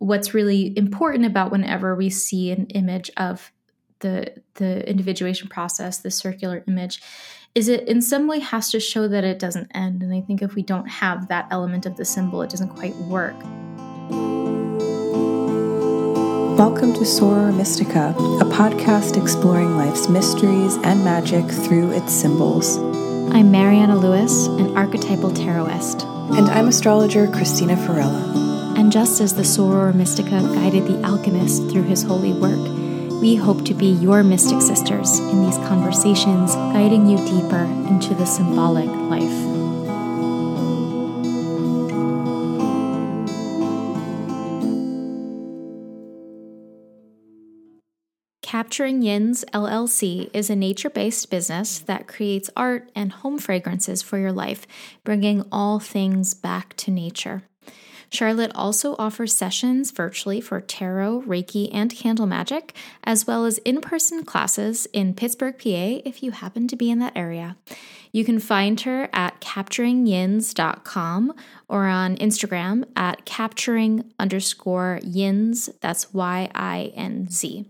what's really important about whenever we see an image of the the individuation process, the circular image, is it in some way has to show that it doesn't end. And I think if we don't have that element of the symbol, it doesn't quite work. Welcome to Soror Mystica, a podcast exploring life's mysteries and magic through its symbols. I'm Mariana Lewis, an archetypal tarotist. And I'm astrologer Cristina Farella. And just as the Soror Mystica guided the alchemist through his holy work, we hope to be your mystic sisters in these conversations, guiding you deeper into the symbolic life. Capturing Yinz LLC is a nature based business that creates art and home fragrances for your life, bringing all things back to nature. Charlotte also offers sessions virtually for tarot, Reiki, and candle magic, as well as in person classes in Pittsburgh, PA, if you happen to be in that area. You can find her at capturingyinz.com or on Instagram at capturing underscore yinz. That's Y I N Z.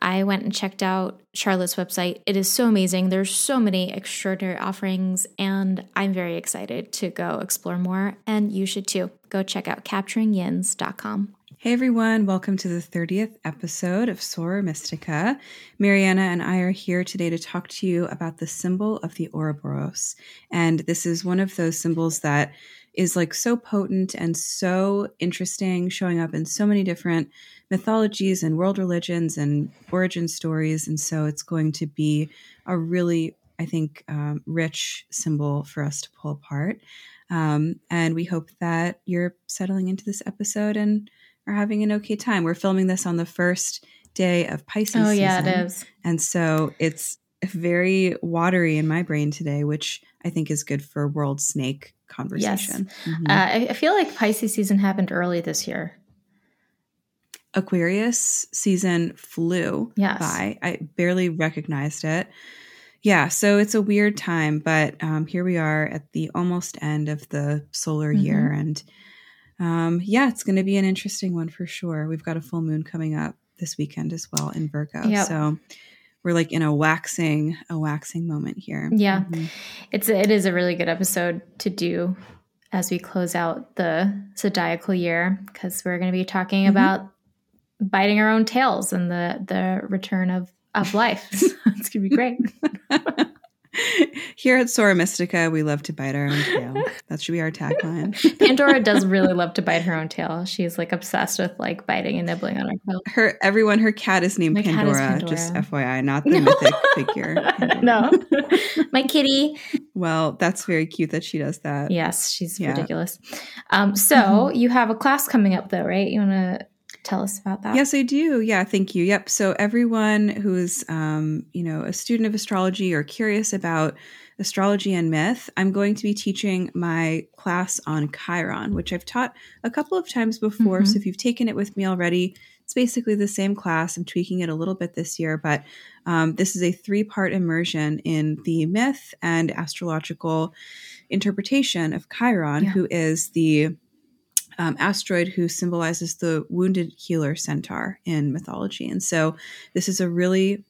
I went and checked out Charlotte's website. It is so amazing. There's so many extraordinary offerings, and I'm very excited to go explore more. And you should too. Go check out capturingyinz.com. Hey everyone, welcome to the 30th episode of Soror Mystica. Mariana and I are here today to talk to you about the symbol of the Ouroboros. And this is one of those symbols that is like so potent and so interesting, showing up in so many different mythologies and world religions and origin stories. And so it's going to be a really, I think, um, rich symbol for us to pull apart. Um, and we hope that you're settling into this episode and are having an okay time. We're filming this on the first day of Pisces. Oh, yeah, season, it is. And so it's very watery in my brain today, which I think is good for world snake conversation. Yes. Mm-hmm. Uh, I feel like Pisces season happened early this year. Aquarius season flew yes. by. I barely recognized it. Yeah, so it's a weird time, but um, here we are at the almost end of the solar mm-hmm. year. And um, yeah, it's going to be an interesting one for sure. We've got a full moon coming up this weekend as well in Virgo. Yep. So we're like in a waxing a waxing moment here. Yeah. Mm-hmm. It's it is a really good episode to do as we close out the zodiacal year because we're going to be talking mm-hmm. about biting our own tails and the the return of of life. it's gonna be great. Here at Soror Mystica, we love to bite our own tail. That should be our tagline. Pandora does really love to bite her own tail. She's like obsessed with like biting and nibbling on her tail. Her everyone, her cat is named Pandora, is Pandora, Just FYI, not the mythic figure. Pandora. No, my kitty. Well, that's very cute that she does that. Yes, she's yeah. ridiculous. Um, so mm-hmm. you have a class coming up, though, right? You want to tell us about that? Yes, I do. Yeah, thank you. Yep. So everyone who's um, you know a student of astrology or curious about astrology and myth, I'm going to be teaching my class on Chiron, which I've taught a couple of times before. Mm-hmm. So if you've taken it with me already, it's basically the same class. I'm tweaking it a little bit this year, but um, this is a three part immersion in the myth and astrological interpretation of Chiron, yeah. who is the um, asteroid who symbolizes the wounded healer centaur in mythology. And so this is a really,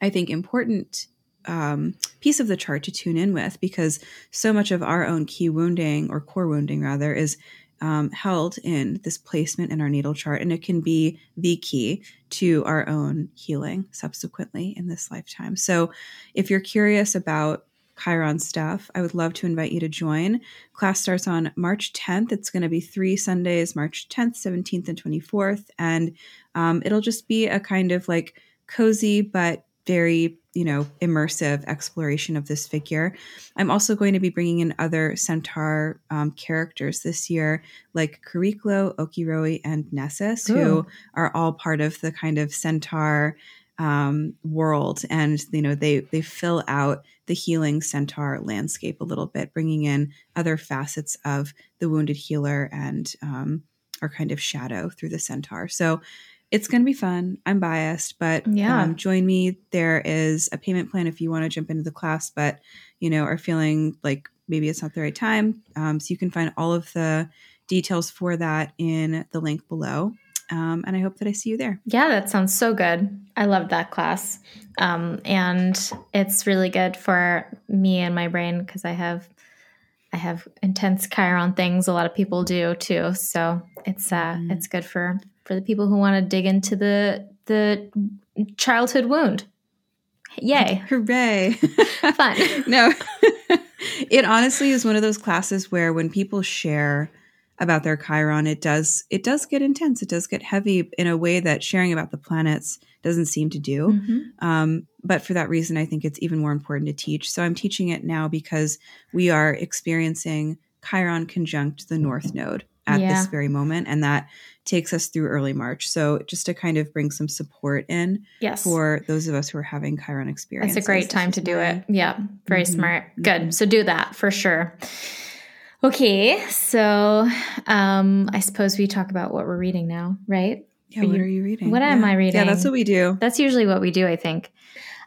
I think, important um, piece of the chart to tune in with because so much of our own key wounding or core wounding, rather, is um, held in this placement in our natal chart. And it can be the key to our own healing subsequently in this lifetime. So if you're curious about Chiron stuff, I would love to invite you to join. Class starts on March 10th. It's going to be three Sundays, March 10th, 17th, and 24th. And um, it'll just be a kind of like cozy but very you know immersive exploration of this figure i'm also going to be bringing in other centaur um, characters this year like Chariklo, Okyrhoe, and Nessus, Ooh. who are all part of the kind of centaur um, world, and you know they they fill out the healing centaur landscape a little bit, bringing in other facets of the wounded healer and um, our kind of shadow through the centaur. So it's going to be fun. I'm biased, but yeah, um, join me. There is a payment plan if you want to jump into the class, but you know are feeling like maybe it's not the right time. Um, so you can find all of the details for that in the link below. Um, and I hope that I see you there. Yeah, that sounds so good. I love that class. Um, and it's really good for me and my brain because I have I have intense Chiron things. A lot of people do too. So it's uh mm. it's good for for the people who want to dig into the the childhood wound. Yay. Hooray. Fun. no. it honestly is one of those classes where when people share about their Chiron, it does it does get intense. It does get heavy in a way that sharing about the planets doesn't seem to do. Mm-hmm. Um, but for that reason, I think it's even more important to teach. So I'm teaching it now because we are experiencing Chiron conjunct the North Node at yeah. this very moment, and that takes us through early March. So just to kind of bring some support in yes. for those of us who are having Chiron experience. It's a great time to do it. Yeah, very mm-hmm. smart. Good. Mm-hmm. So do that for sure. Okay, so um, I suppose we talk about what we're reading now, right? Yeah, are what you, are you reading? What yeah. am I reading? Yeah, that's what we do. That's usually what we do, I think.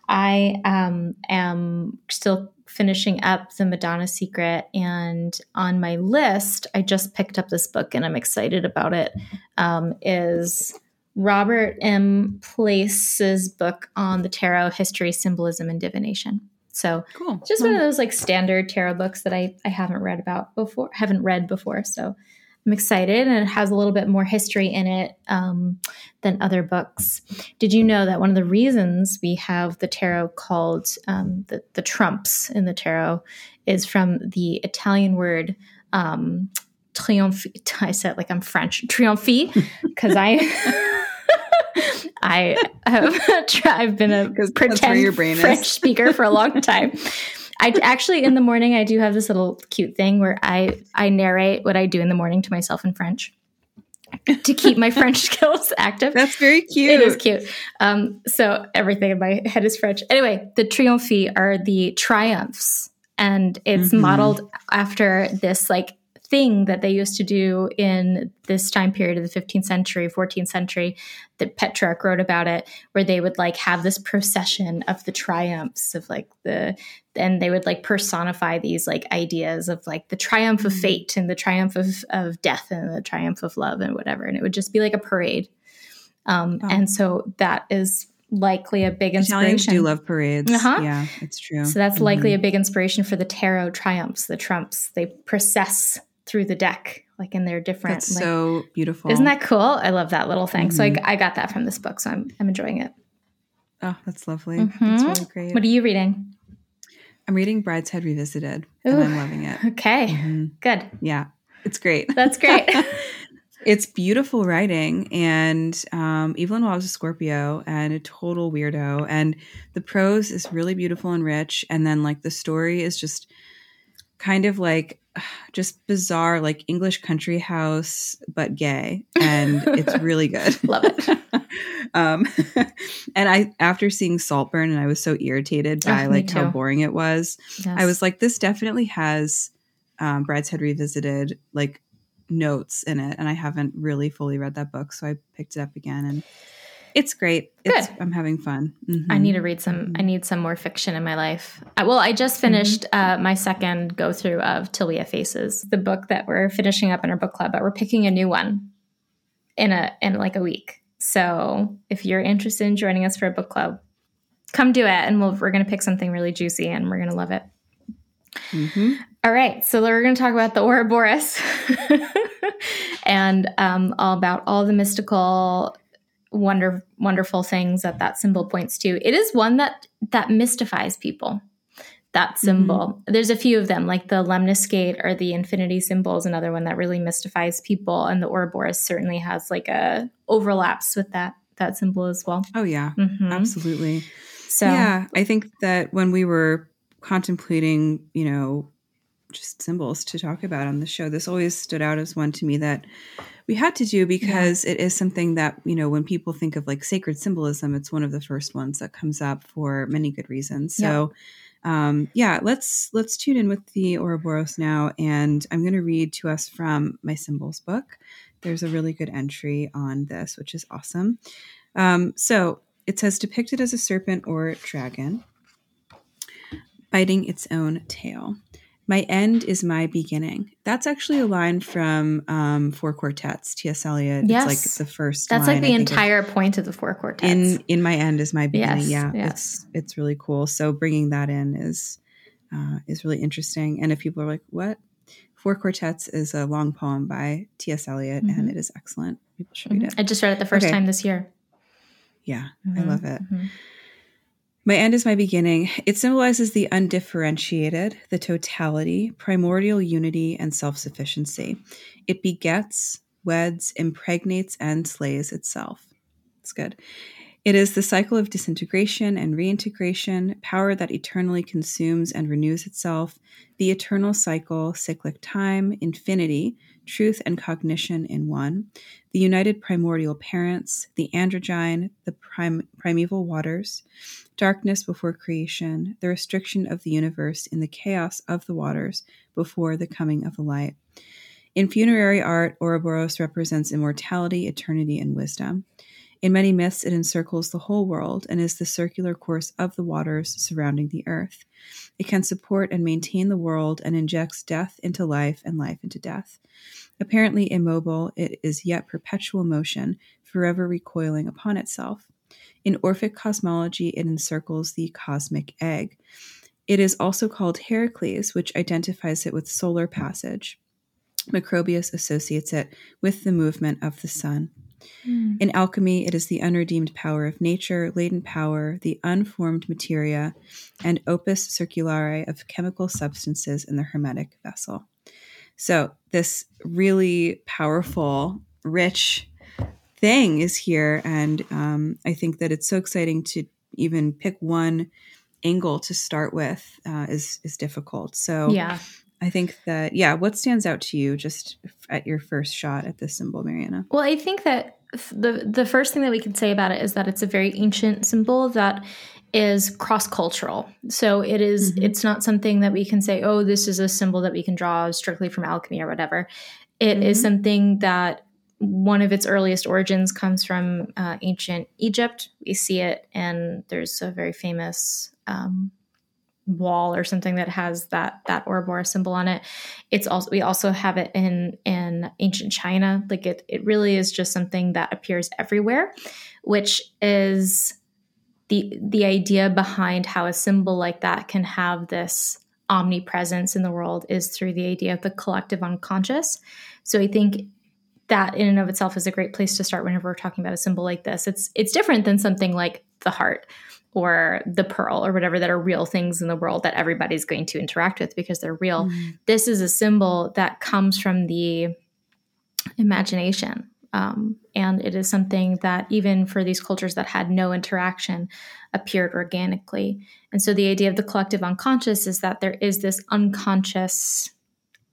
I um, am still finishing up The Madonna Secret, and on my list, I just picked up this book and I'm excited about it. Um, is Robert M. Place's book on the tarot, history, symbolism, and divination. So cool. just one of those like standard tarot books that I, I haven't read about before, haven't read before. So I'm excited and it has a little bit more history in it um, than other books. Did you know that one of the reasons we have the tarot called um, the, the trumps in the tarot is from the Italian word um, triomphe. I said like I'm French, triomphe, because I. I have I've been a pretend French speaker for a long time. I actually in the morning I do have this little cute thing where I I narrate what I do in the morning to myself in French to keep my French skills active. That's very cute. It is cute. Um, so everything in my head is French. Anyway, the triomphi are the triumphs, and it's mm-hmm. modeled after this like thing that they used to do in this time period of the 15th century, 14th century, that Petrarch wrote about it, where they would like have this procession of the triumphs of like the, and they would like personify these like ideas of like the triumph of mm-hmm. fate and the triumph of, of death and the triumph of love and whatever. And it would just be like a parade. Um, oh. And so that is likely a big inspiration. Italians do love parades. Uh-huh. Yeah, it's true. So that's mm-hmm. likely a big inspiration for the tarot triumphs, the trumps. They process through the deck, like in their different. That's like, so beautiful. Isn't that cool? I love that little thing. Mm-hmm. So I, mm-hmm. I, got that from this book, so I'm I'm enjoying it. Oh, that's lovely. Mm-hmm. That's really great. What are you reading? I'm reading Brideshead Revisited, Ooh, and I'm loving it. Okay, mm-hmm. good. Yeah, it's great. That's great. it's beautiful writing, and um, Evelyn Waugh is a Scorpio and a total weirdo, and the prose is really beautiful and rich, and then like the story is just kind of like just bizarre like english country house but gay. And it's really good. Love it. Um and i after seeing saltburn and i was so irritated by oh, like how boring it was yes. i was like this definitely has um brideshead revisited like notes in it and i haven't really fully read that book so i picked it up again and it's great. It's, Good. I'm having fun. Mm-hmm. I need to read some. I need some more fiction in my life. I, well, I just finished mm-hmm. uh, my second go through of Till We Have Faces, the book that we're finishing up in our book club, but we're picking a new one in a in like a week. So if you're interested in joining us for a book club, come do it, and we'll, we're going to pick something really juicy, and we're going to love it. Mm-hmm. All right, so we're going to talk about the Ouroboros and um, all about all the mystical wonder wonderful things that that symbol points to. It is one that that mystifies people. That mm-hmm. symbol. Mm-hmm. There's a few of them, like the lemniscate or the infinity symbol is another one that really mystifies people, and the Ouroboros certainly has like a overlaps with that that symbol as well. Oh yeah, mm-hmm. absolutely. So yeah, I think that when we were contemplating, you know, just symbols to talk about on the show, this always stood out as one to me that we had to do because yeah. it is something that you know when people think of like sacred symbolism it's one of the first ones that comes up for many good reasons. So yeah, um, yeah let's let's tune in with the ouroboros now and i'm going to read to us from my symbols book. There's a really good entry on this which is awesome. Um, so it says depicted as a serpent or dragon biting its own tail My end is my beginning. That's actually a line from um, Four Quartets, T.S. Eliot. Yes. It's like the first. That's line, like the I entire point of the four quartets. in in my end is my beginning. Yes, yeah, yes. it's it's really cool. So bringing that in is uh, is really interesting. And if people are like, "What?" Four Quartets is a long poem by T.S. Eliot, and Mhm. it is excellent. People should read Mhm. it. I just read it the first Okay. time this year. Yeah, I Mhm, love it. My end is my beginning. It symbolizes the undifferentiated, the totality, primordial unity, and self sufficiency. It begets, weds, impregnates, and slays itself. It's good. It is the cycle of disintegration and reintegration, power that eternally consumes and renews itself, the eternal cycle, cyclic time, infinity, truth and cognition in one, the united primordial parents, the androgyne, the prim- primeval waters, darkness before creation, the restriction of the universe in the chaos of the waters before the coming of the light. In funerary art, Ouroboros represents immortality, eternity, and wisdom. In many myths, it encircles the whole world and is the circular course of the waters surrounding the earth. It can support and maintain the world and injects death into life and life into death. Apparently immobile, it is yet perpetual motion, forever recoiling upon itself. In Orphic cosmology, it encircles the cosmic egg. It is also called Heracles, which identifies it with solar passage. Macrobius associates it with the movement of the sun. Mm. In alchemy, it is the unredeemed power of nature, latent power, the unformed materia, and opus circulare of chemical substances in the hermetic vessel. So, this really powerful, rich thing is here. And um, I think that it's so exciting to even pick one angle to start with uh, is, is difficult. So, Yeah. I think that, yeah, what stands out to you just at your first shot at this symbol, Mariana? Well, I think that the the first thing that we can say about it is that it's a very ancient symbol that is cross cultural. So it is- Mhm. it's not something that we can say, oh, this is a symbol that we can draw strictly from alchemy or whatever. It is Mhm. something that one of its earliest origins comes from uh, ancient Egypt. We see it, and there's a very famous um, wall or something that has that that Ouroboros symbol on it. It's also we also have it in in ancient China. Like it it really is just something that appears everywhere, which is the the idea behind how a symbol like that can have this omnipresence in the world is through the idea of the collective unconscious. So I think that in and of itself is a great place to start whenever we're talking about a symbol like this. It's it's different than something like the heart or the pearl or whatever that are real things in the world that everybody's going to interact with because they're real. This is a symbol that comes from the imagination. Um, and it is something that even for these cultures that had no interaction appeared organically. And so the idea of the collective unconscious is that there is this unconscious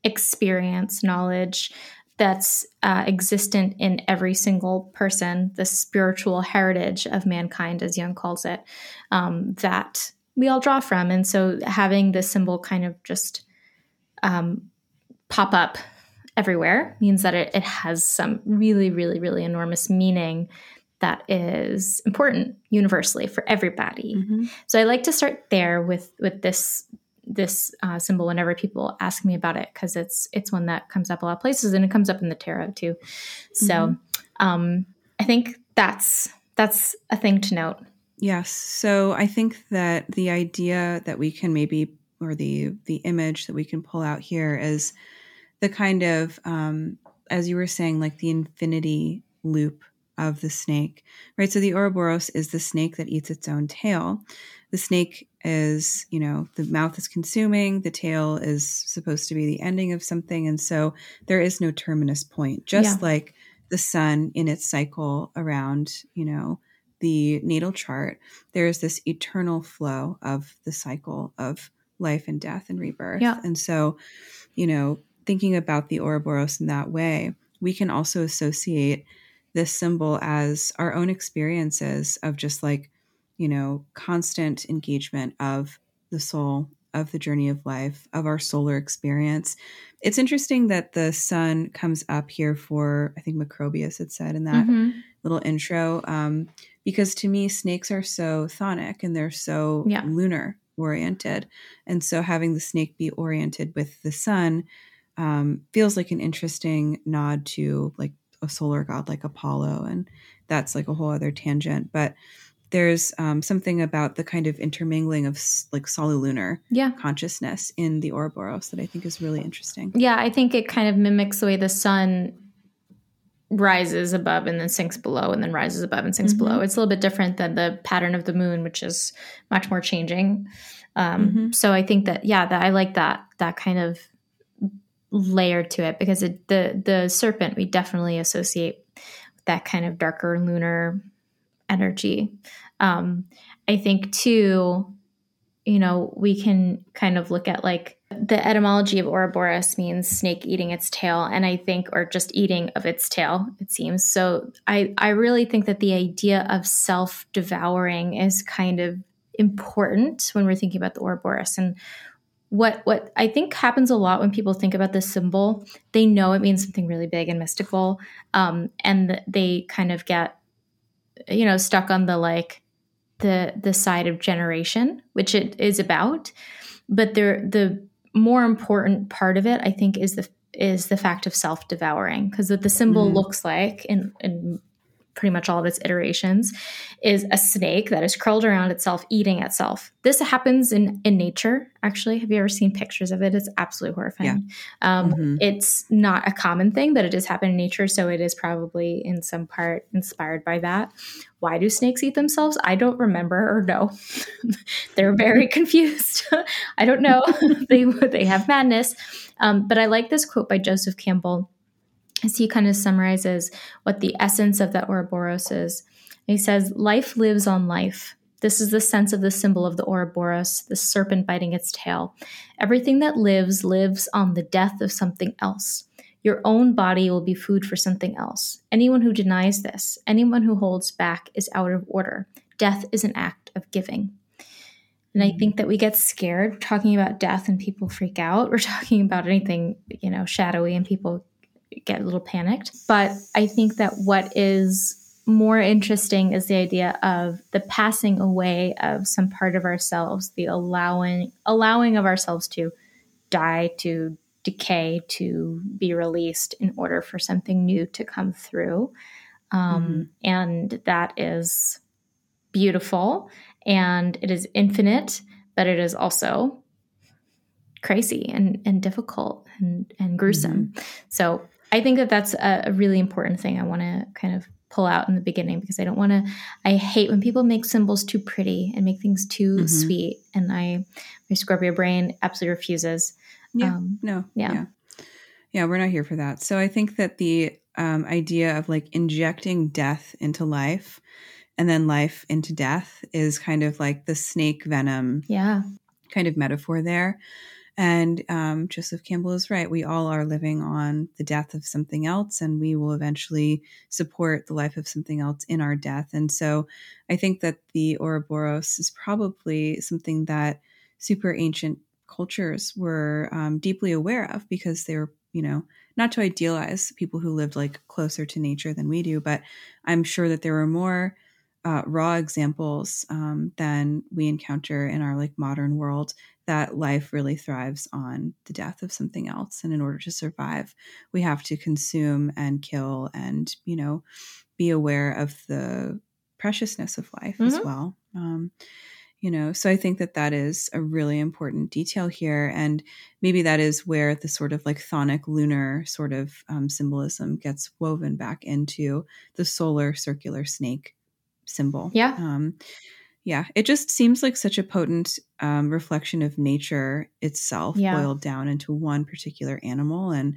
experience, knowledge that's uh, existent in every single person, the spiritual heritage of mankind, as Jung calls it, um, that we all draw from. And so having this symbol kind of just um, pop up everywhere means that it, it has some really, really, really enormous meaning that is important universally for everybody. Mhm. So I like to start there with with this this uh, symbol whenever people ask me about it because it's it's one that comes up a lot of places and it comes up in the tarot too. So um, I think that's that's a thing to note. Yes. So I think that the idea that we can maybe, or the the image that we can pull out here is the kind of, um, as you were saying, like the infinity loop of the snake, right? So the Ouroboros is the snake that eats its own tail. The snake is, you know, the mouth is consuming, the tail is supposed to be the ending of something. And so there is no terminus point, just Yeah. like the sun in its cycle around, you know, the natal chart, there is this eternal flow of the cycle of life and death and rebirth. Yeah. And so, you know, thinking about the Ouroboros in that way, we can also associate this symbol as our own experiences of just like, you know, constant engagement of the soul, of the journey of life, of our solar experience. It's interesting that the sun comes up here for, I think Macrobius had said in that Mhm. little intro, um, because to me, snakes are so chthonic and they're so Yeah. lunar. oriented. And so having the snake be oriented with the sun um, feels like an interesting nod to like a solar god like Apollo. And that's like a whole other tangent. But there's um, something about the kind of intermingling of like solunar yeah. consciousness in the Ouroboros that I think is really interesting. Yeah, I think it kind of mimics the way the sun rises above and then sinks below and then rises above and sinks mm-hmm. below. It's a little bit different than the pattern of the moon, which is much more changing. Um, mm-hmm. So I think that yeah, that I like that that kind of layer to it because it, the the serpent we definitely associate with that kind of darker lunar energy. Um, I think too, you know, we can kind of look at like the etymology of Ouroboros means snake eating its tail, and I think, or just eating of its tail, it seems. So I, I really think that the idea of self devouring is kind of important when we're thinking about the Ouroboros. And what what I think happens a lot when people think about this symbol, they know it means something really big and mystical, um, and they kind of get you know stuck on the like the the side of generation which it is about but there the more important part of it i think is the is the fact of self-devouring because what the symbol mm-hmm. looks like in, in pretty much all of its iterations is a snake that is curled around itself eating itself. This happens in in nature actually. Have you ever seen pictures of it? It's absolutely horrifying. Yeah. um, mm-hmm. it's not a common thing but it does happen in nature so it is probably in some part inspired by that. Why do snakes eat themselves? I don't remember or know. They're very confused. I don't know. They they have madness. Um, but i like this quote by joseph campbell as he kind of summarizes what the essence of the Ouroboros is. He says, Life lives on life. This is the sense of the symbol of the Ouroboros, the serpent biting its tail. Everything that lives lives on the death of something else. Your own body will be food for something else. Anyone who denies this, anyone who holds back, is out of order. Death is an act of giving. And I think that we get scared talking about death and people freak out. We're talking about anything, you know, shadowy and people get a little panicked. But I think that what is more interesting is the idea of the passing away of some part of ourselves, the allowing allowing of ourselves to die, to decay, to be released in order for something new to come through. Um, mm-hmm. And that is beautiful and it is infinite, but it is also crazy and, and difficult and, and gruesome. Mm-hmm. So I think that that's a, a really important thing I want to kind of pull out in the beginning because I don't want to. I hate when people make symbols too pretty and make things too mm-hmm. sweet, and I my Scorpio brain absolutely refuses. Yeah, um, no, yeah. yeah, yeah, we're not here for that. So I think that the um, idea of like injecting death into life and then life into death is kind of like the snake venom, yeah, kind of metaphor there. And um, Joseph Campbell is right. We all are living on the death of something else, and we will eventually support the life of something else in our death. And so I think that the Ouroboros is probably something that super ancient cultures were um, deeply aware of because they were, you know, not to idealize people who lived like closer to nature than we do, but I'm sure that there were more uh, raw examples um, than we encounter in our like modern world that life really thrives on the death of something else. And in order to survive we have to consume and kill and you know be aware of the preciousness of life mm-hmm. as well. Um, you know so i think that that is a really important detail here. And maybe that is where the sort of like chthonic lunar sort of um, symbolism gets woven back into the solar circular snake symbol. Yeah. Um, yeah, it just seems like such a potent um, reflection of nature itself yeah. boiled down into one particular animal. And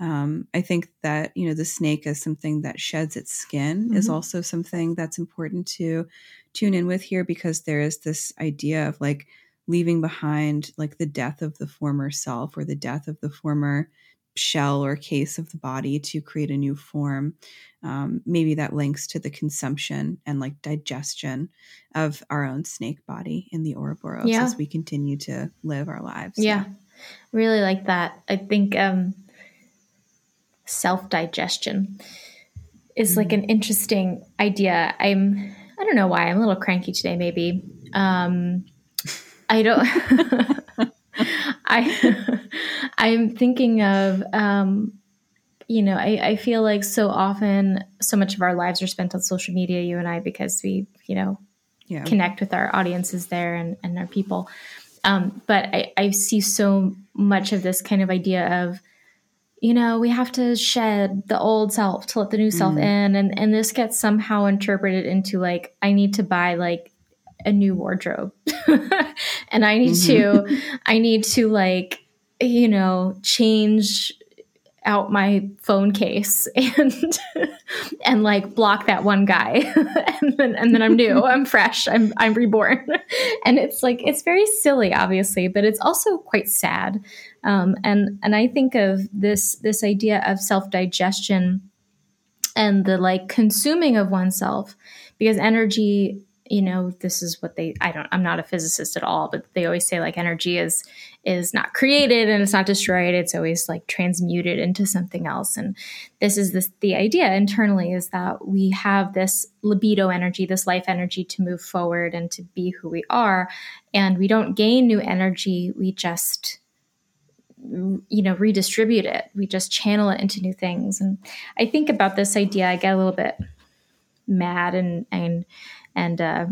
um, I think that, you know, the snake as something that sheds its skin mm-hmm. is also something that's important to tune in with here because there is this idea of like leaving behind like the death of the former self or the death of the former shell or case of the body to create a new form. Um, maybe that links to the consumption and like digestion of our own snake body in the Ouroboros yeah. as we continue to live our lives. Yeah, really like that. I think um, self digestion is mm like an interesting idea. I'm, I don't know why, I'm a little cranky today, maybe. Um, I don't. I I'm thinking of um, you know I, I feel like so often so much of our lives are spent on social media you and I because we you know yeah. connect with our audiences there and, and our people um, but I, I see so much of this kind of idea of you know, we have to shed the old self to let the new self mm. in. And, and this gets somehow interpreted into like, I need to buy like a new wardrobe and I need mm-hmm. to, I need to like, you know, change out my phone case and and like block that one guy. And then and then I'm new. I'm fresh. I'm I'm reborn. And it's like it's very silly obviously but it's also quite sad. Um, and and I think of this this idea of self digestion and the like consuming of oneself because energy you know this is what they i don't i'm not a physicist at all but they always say like energy is is not created and it's not destroyed it's always like transmuted into something else. And this is this the idea internally is that we have this libido energy this life energy to move forward and to be who we are. And we don't gain new energy we just you know redistribute it. We just channel it into new things. And i think about this idea i get a little bit mad and and and uh,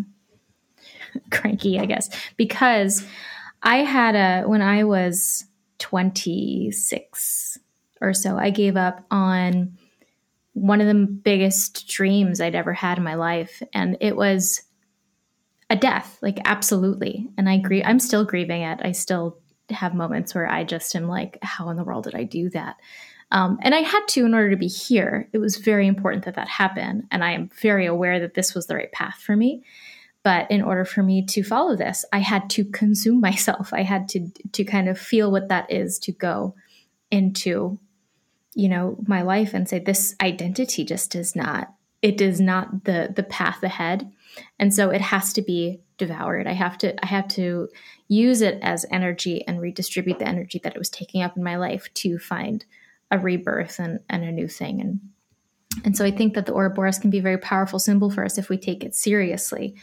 cranky, I guess, because I had a, when I was 26 or so, I gave up on one of the biggest dreams I'd ever had in my life. And it was a death, like absolutely. And I grieve, I'm still grieving it. I still have moments where I just am like, how in the world did I do that? Um, and I had to in order to be here. It was very important that that happened. And I am very aware that this was the right path for me. But in order for me to follow this, I had to consume myself. I had to to kind of feel what that is to go into, you know, my life and say this identity just is not it is not the the path ahead. And so it has to be devoured. I have to I have to use it as energy and redistribute the energy that it was taking up in my life to find a rebirth and, and a new thing. And and so I think that the Ouroboros can be a very powerful symbol for us if we take it seriously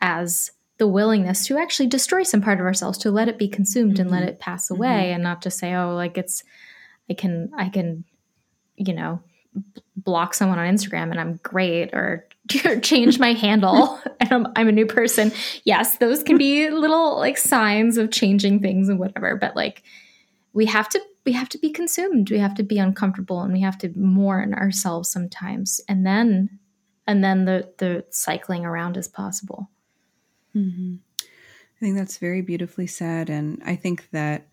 as the willingness to actually destroy some part of ourselves, to let it be consumed mm-hmm. and let mm-hmm. it pass away, mm-hmm. and not just say, "Oh, like it's, I can, I can, you know, block someone on Instagram and I'm great, or, or change my handle and I'm, I'm a new person." Yes, those can be little like signs of changing things and whatever, but like we have to we have to be consumed we have to be uncomfortable and we have to mourn ourselves sometimes and then and then the the cycling around is possible mm-hmm. i think that's very beautifully said and i think that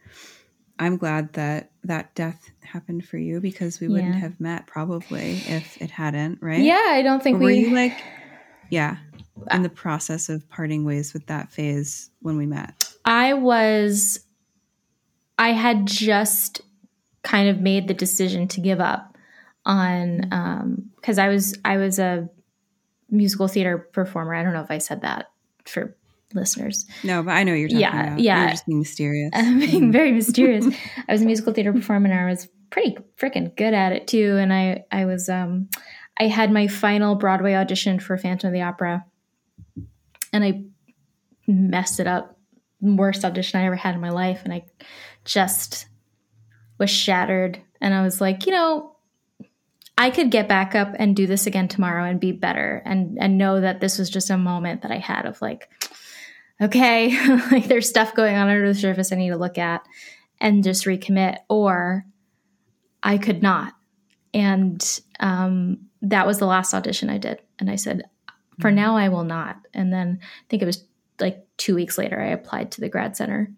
i'm glad that that death happened for you because we wouldn't have met probably if it hadn't right yeah i don't think or were we you like yeah in the process of parting ways with that phase when we met i was I had just kind of made the decision to give up on um, because um, I was I was a musical theater performer. I don't know if I said that for listeners. No, but I know you're talking yeah, about. Yeah, you're just being mysterious. I'm being very mysterious. I was a musical theater performer and I was pretty freaking good at it too. And I I was um I had my final Broadway audition for Phantom of the Opera, and I messed it up. Worst audition I ever had in my life, and I just was shattered. And I was like, you know, I could get back up and do this again tomorrow and be better and and know that this was just a moment that I had of like, okay, like there's stuff going on under the surface I need to look at and just recommit. Or I could not. And um, that was the last audition I did. And I said, for mm-hmm. now, I will not. And then I think it was like two weeks later, I applied to the grad center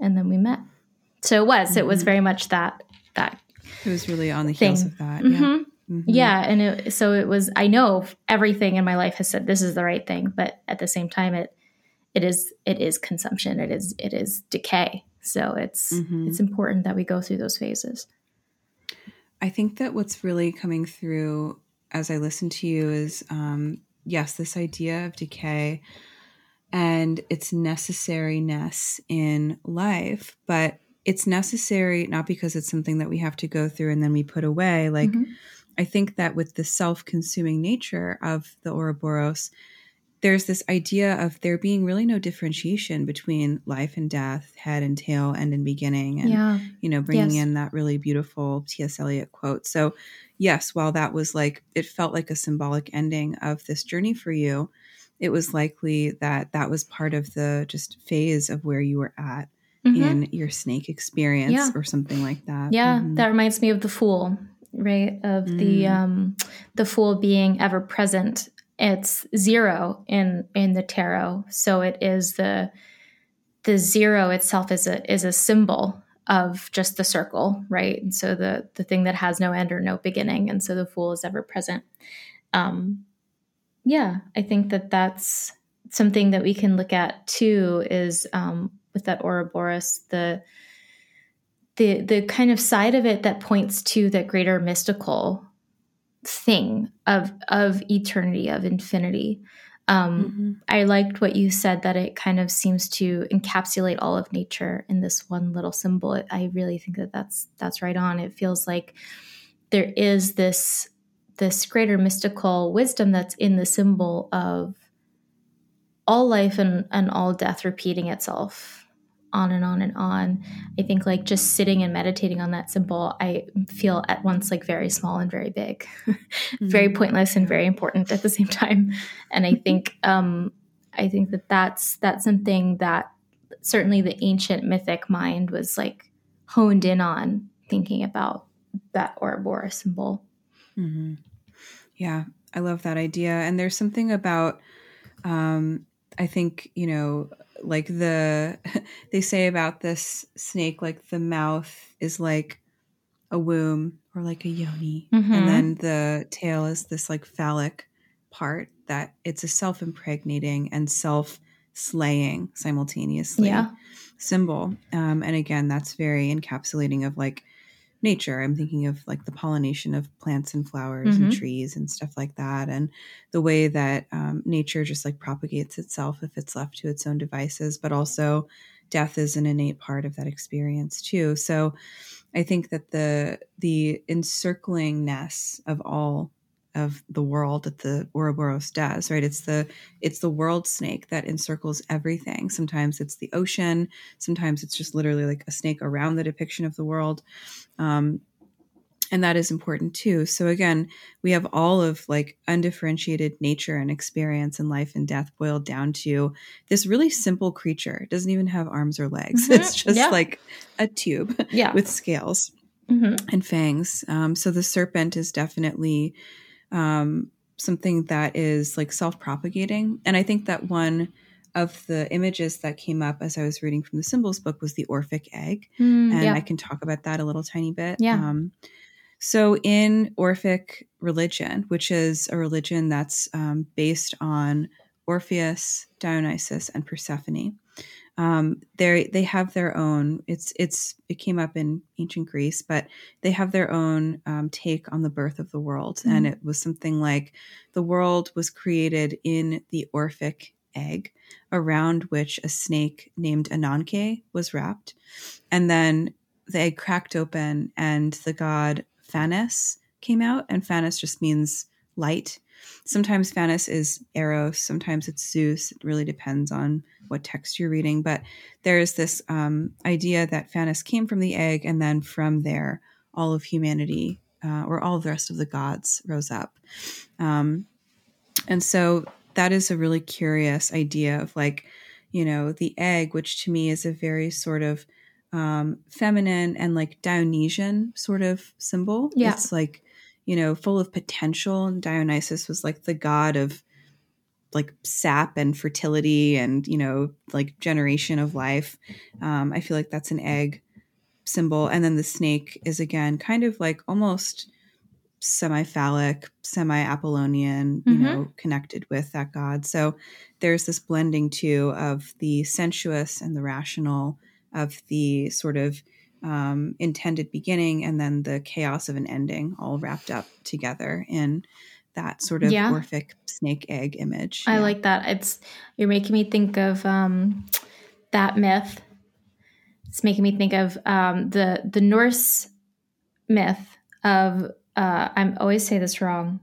and then we met. So it was. Mm-hmm. It was mm-hmm. very much that that. It was really on the thing. heels of that. Mm-hmm. Yeah. Mm-hmm. Yeah, and it, so it was. I know everything in my life has said this is the right thing, but at the same time, it it is it is consumption. It is it is decay. So it's mm-hmm. it's important that we go through those phases. I think that what's really coming through as I listen to you is um, yes, this idea of decay and its necessariness in life, but it's necessary not because it's something that we have to go through and then we put away. Like, mm-hmm. I think that with the self consuming nature of the Ouroboros, there's this idea of there being really no differentiation between life and death, head and tail, end and beginning, and Yeah. you know, bringing Yes. in that really beautiful T.S. Eliot quote. So, yes, while that was like, it felt like a symbolic ending of this journey for you, it was likely that that was part of the just phase of where you were at Mhm. in your snake experience Yeah. or something like that. Yeah, Mhm. that reminds me of the fool, right? Of the Mm. um the fool being ever present. It's zero in in the tarot. So it is the the zero itself is a is a symbol of just the circle, right? And so the the thing that has no end or no beginning, and so the fool is ever present. Um, yeah, I think that that's something that we can look at too. Is um, with that Ouroboros the the the kind of side of it that points to the greater mystical thing of of eternity of infinity. Um, Mhm. I liked what you said that it kind of seems to encapsulate all of nature in this one little symbol. I really think that that's that's right on. It feels like there is this this greater mystical wisdom that's in the symbol of all life and, and all death repeating itself on and on and on. I think like just sitting and meditating on that symbol, I feel at once like very small and very big, very Mhm. pointless and very important at the same time. And I think um, I think that that's that's something that certainly the ancient mythic mind was like honed in on thinking about that Ouroboros symbol. hmm Yeah, I love that idea. And there's something about, um, I think, you know, like the, they say about this snake, like the mouth is like a womb or like a yoni. Mhm. And then the tail is this like phallic part that it's a self impregnating and self slaying simultaneously Yeah. symbol. Um, and again, that's very encapsulating of like nature. I'm thinking of like the pollination of plants and flowers and Mhm. trees and stuff like that, and the way that um, nature just like propagates itself if it's left to its own devices. But also, death is an innate part of that experience too. So, I think that the the encirclingness of all of the world that the Ouroboros does, right? It's the it's the world snake that encircles everything. Sometimes it's the ocean, sometimes it's just literally like a snake around the depiction of the world. Um, and that is important too. So again, we have all of like undifferentiated nature and experience and life and death boiled down to this really simple creature. It doesn't even have arms or legs. Mhm. It's just Yeah. like a tube Yeah. with scales hmm and fangs. Um, so the serpent is definitely um, something that is like self propagating. And I think that one of the images that came up as I was reading from the symbols book was the Orphic egg. Mm, And yeah. I can talk about that a little tiny bit. Yeah. Um, so in Orphic religion, which is a religion that's um, based on Orpheus, Dionysus, and Persephone, um, they they have their own. It's it's it came up in ancient Greece, but they have their own um, take on the birth of the world, and it was something like the world was created in the Orphic egg, around which a snake named Ananke was wrapped, and then the egg cracked open, and the god Phanes came out, and Phanes just means light. Sometimes Phanes is Eros, sometimes it's Zeus. It really depends on what text you're reading. But there is this um, idea that Phanes came from the egg, and then from there, all of humanity uh, or all of the rest of the gods rose up. Um, and so that is a really curious idea of like, you know, the egg, which to me is a very sort of um, feminine and like Dionysian sort of symbol. Yeah. It's like, you know, full of potential. And Dionysus was like the god of like sap and fertility and, you know, like generation of life. Um, I feel like that's an egg symbol. And then the snake is again kind of like almost semi phallic, semi Apollonian, you Mhm. know, connected with that god. So there's this blending too of the sensuous and the rational, of the sort of um, intended beginning and then the chaos of an ending all wrapped up together in that sort of Yeah. Orphic snake egg image. I Yeah. like that. It's you're making me think of um, that myth. It's making me think of um, the the Norse myth of uh, I'm always say this wrong.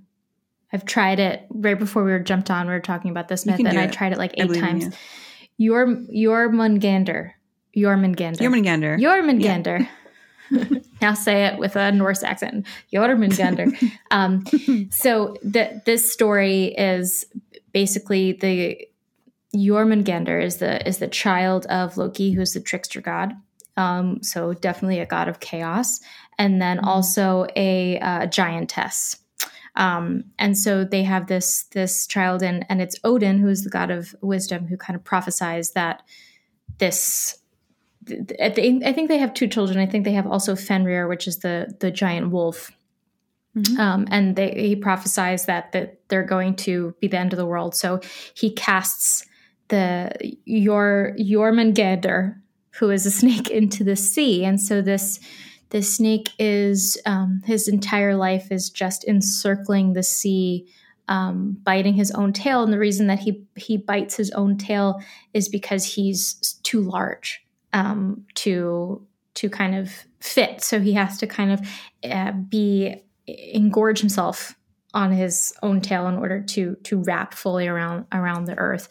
I've tried it right before we were jumped on. We were talking about this myth, and I it. tried it like eight times. you. Your Jormungandr. Jormungandr. Jormungandr. Jormungandr. now say it with a Norse accent. Jormungandr. um, so the, this story is basically the Jormungandr is the is the child of Loki, who's the trickster god. Um, so definitely a god of chaos, and then also a uh, giantess. Um, and so they have this this child, and and it's Odin, who is the god of wisdom, who kind of prophesies that this. I think they have two children. I think they have also Fenrir, which is the the giant wolf, Mhm. um, and they, he prophesies that that they're going to be the end of the world. So he casts the your Jormungandr, who is a snake, into the sea, and so this this snake is um, his entire life is just encircling the sea, um, biting his own tail. And the reason that he he bites his own tail is because he's too large um, to to kind of fit. So he has to kind of uh, be engorge himself on his own tail in order to to wrap fully around around the earth.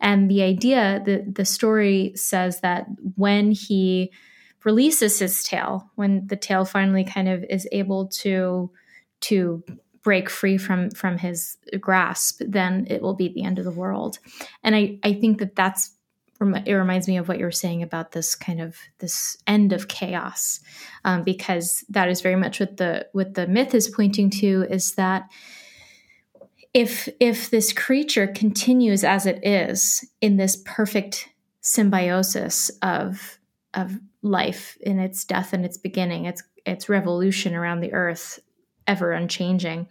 And the idea, the the story says that when he releases his tail, when the tail finally kind of is able to to break free from from his grasp, then it will be the end of the world. And I I think that that's it reminds me of what you were saying about this kind of this end of chaos um, because that is very much what the what the myth is pointing to is that if if this creature continues as it is in this perfect symbiosis of of life in its death and its beginning its its revolution around the earth ever unchanging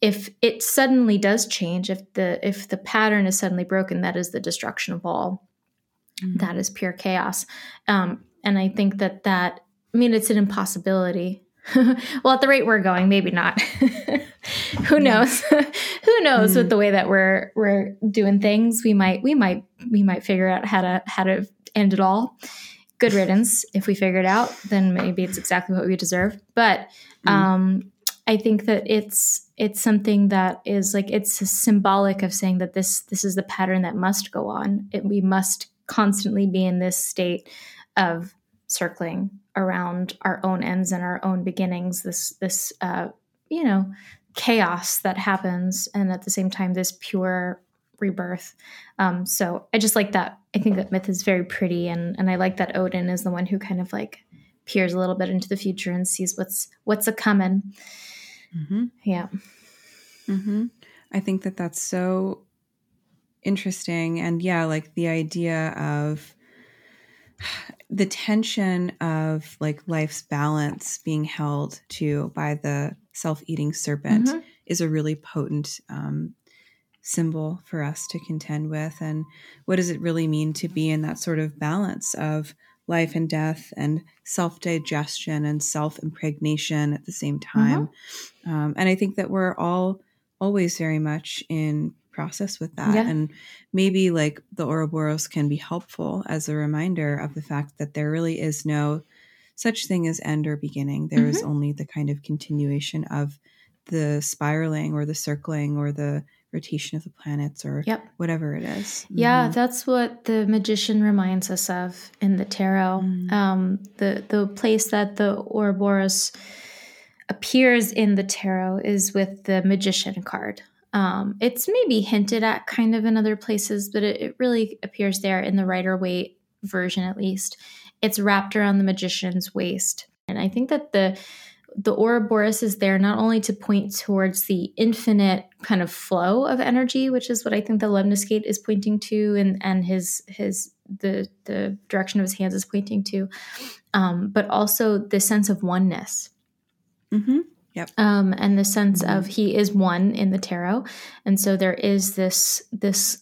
if it suddenly does change if the if the pattern is suddenly broken that is the destruction of all that is pure chaos. Um, and i think that that i mean it's an impossibility. Well at the rate we're going maybe not. Who knows? Who knows with the way that we're we're doing things? We might we might we might figure out how to how to end it all. Good riddance. If we figure it out then maybe it's exactly what we deserve. But um i think that it's it's something that is like it's symbolic of saying that this this is the pattern that must go on. It, we must constantly be in this state of circling around our own ends and our own beginnings this this uh you know chaos that happens and at the same time this pure rebirth. Um so i just like that. I think that myth is very pretty and and i like that odin is the one who kind of like peers a little bit into the future and sees what's what's a coming. Mhm. yeah. Hmm I think that that's so interesting. And yeah, like the idea of the tension of like life's balance being held to by the self eating serpent Mhm. is a really potent um, symbol for us to contend with. And what does it really mean to be in that sort of balance of life and death and self digestion and self impregnation at the same time? Um, and I think that we're all always very much in process with that. Yeah. And maybe like the Ouroboros can be helpful as a reminder of the fact that there really is no such thing as end or beginning. There is only the kind of continuation of the spiraling or the circling or the rotation of the planets or Yep. whatever it is. Yeah, Mhm. that's what the magician reminds us of in the tarot. Mm. Um, the the place that the Ouroboros appears in the tarot is with the magician card. Um, it's maybe hinted at kind of in other places, but it, it really appears there in the Rider Waite version, at least. It's wrapped around the magician's waist, and I think that the the Ouroboros is there not only to point towards the infinite kind of flow of energy, which is what I think the Lemniscate is pointing to, and and his his the the direction of his hands is pointing to, um, but also the sense of oneness Mhm. um, and the sense of he is one in the tarot, and so there is this this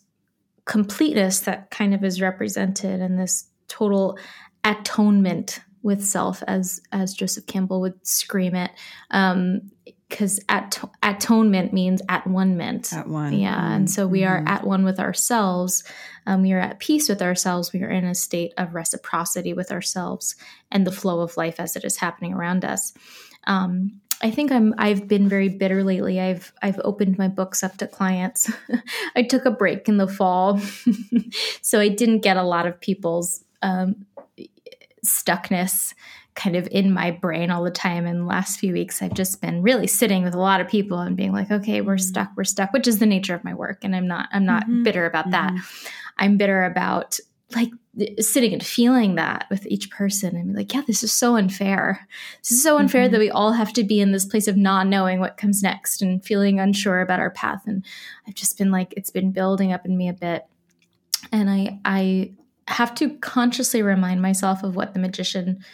completeness that kind of is represented, and this total atonement with self, as as Joseph Campbell would scream it, because at, atonement means at one ment. At one. Yeah, and so we are Mhm. at one with ourselves. Um, we are at peace with ourselves. We are in a state of reciprocity with ourselves and the flow of life as it is happening around us. Um, I think I'm I've been very bitter lately. I've I've opened my books up to clients. I took a break in the fall, so I didn't get a lot of people's um, stuckness kind of in my brain all the time. In the last few weeks, I've just been really sitting with a lot of people and being like, okay, we're mm-hmm. stuck, we're stuck, which is the nature of my work, and I'm not I'm not mm-hmm. bitter about mm-hmm. that. I'm bitter about like sitting and feeling that with each person and be like, yeah, this is so unfair. This is so unfair mm-hmm. that we all have to be in this place of not knowing what comes next and feeling unsure about our path. And I've just been like, it's been building up in me a bit. And I I have to consciously remind myself of what the magician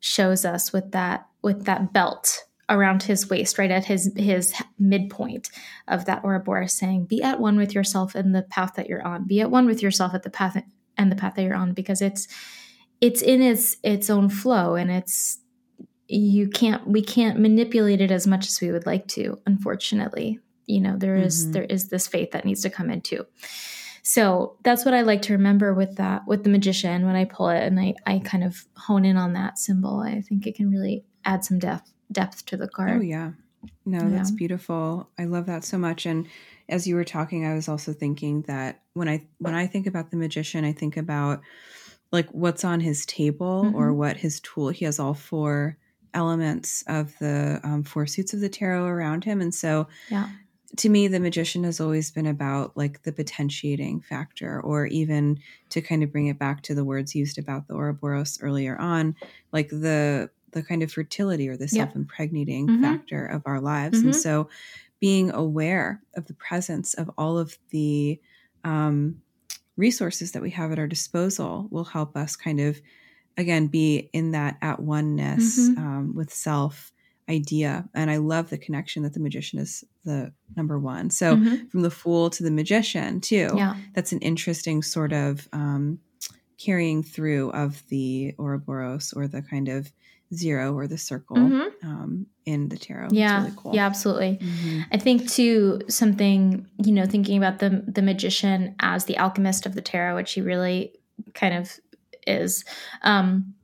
shows us with that with that belt around his waist, right at his his midpoint of that Ouroboros, saying, "Be at one with yourself in the path that you're on. Be at one with yourself at the path and the path that you're on because it's it's in its its own flow and it's you can't we can't manipulate it as much as we would like to unfortunately. You know there is, mm-hmm. there is this faith that needs to come in too. So that's what i like to remember with that with the magician. When i pull it and i i kind of hone in on that symbol i think it can really add some depth depth to the card. oh yeah. No yeah. that's beautiful. I love that so much. And as you were talking, I was also thinking that when I when I think about the magician, I think about like what's on his table mm-hmm. or what his tool. He has all four elements of the um, four suits of the tarot around him, and so yeah. To me, the magician has always been about like the potentiating factor, or even to kind of bring it back to the words used about the Ouroboros earlier on, like the the kind of fertility or the self impregnating mm-hmm. factor of our lives. Mm-hmm. And so being aware of the presence of all of the um, resources that we have at our disposal will help us kind of again be in that at oneness mm-hmm. um, with self idea and i love the connection that the magician is the number one so mm-hmm. from the fool to the magician too yeah. that's an interesting sort of um, carrying through of the ouroboros or the kind of zero or the circle mm-hmm. um, in the tarot. Yeah, really cool. yeah, absolutely. Mm-hmm. I think too something you know thinking about the the magician as the alchemist of the tarot, which he really kind of is. Um,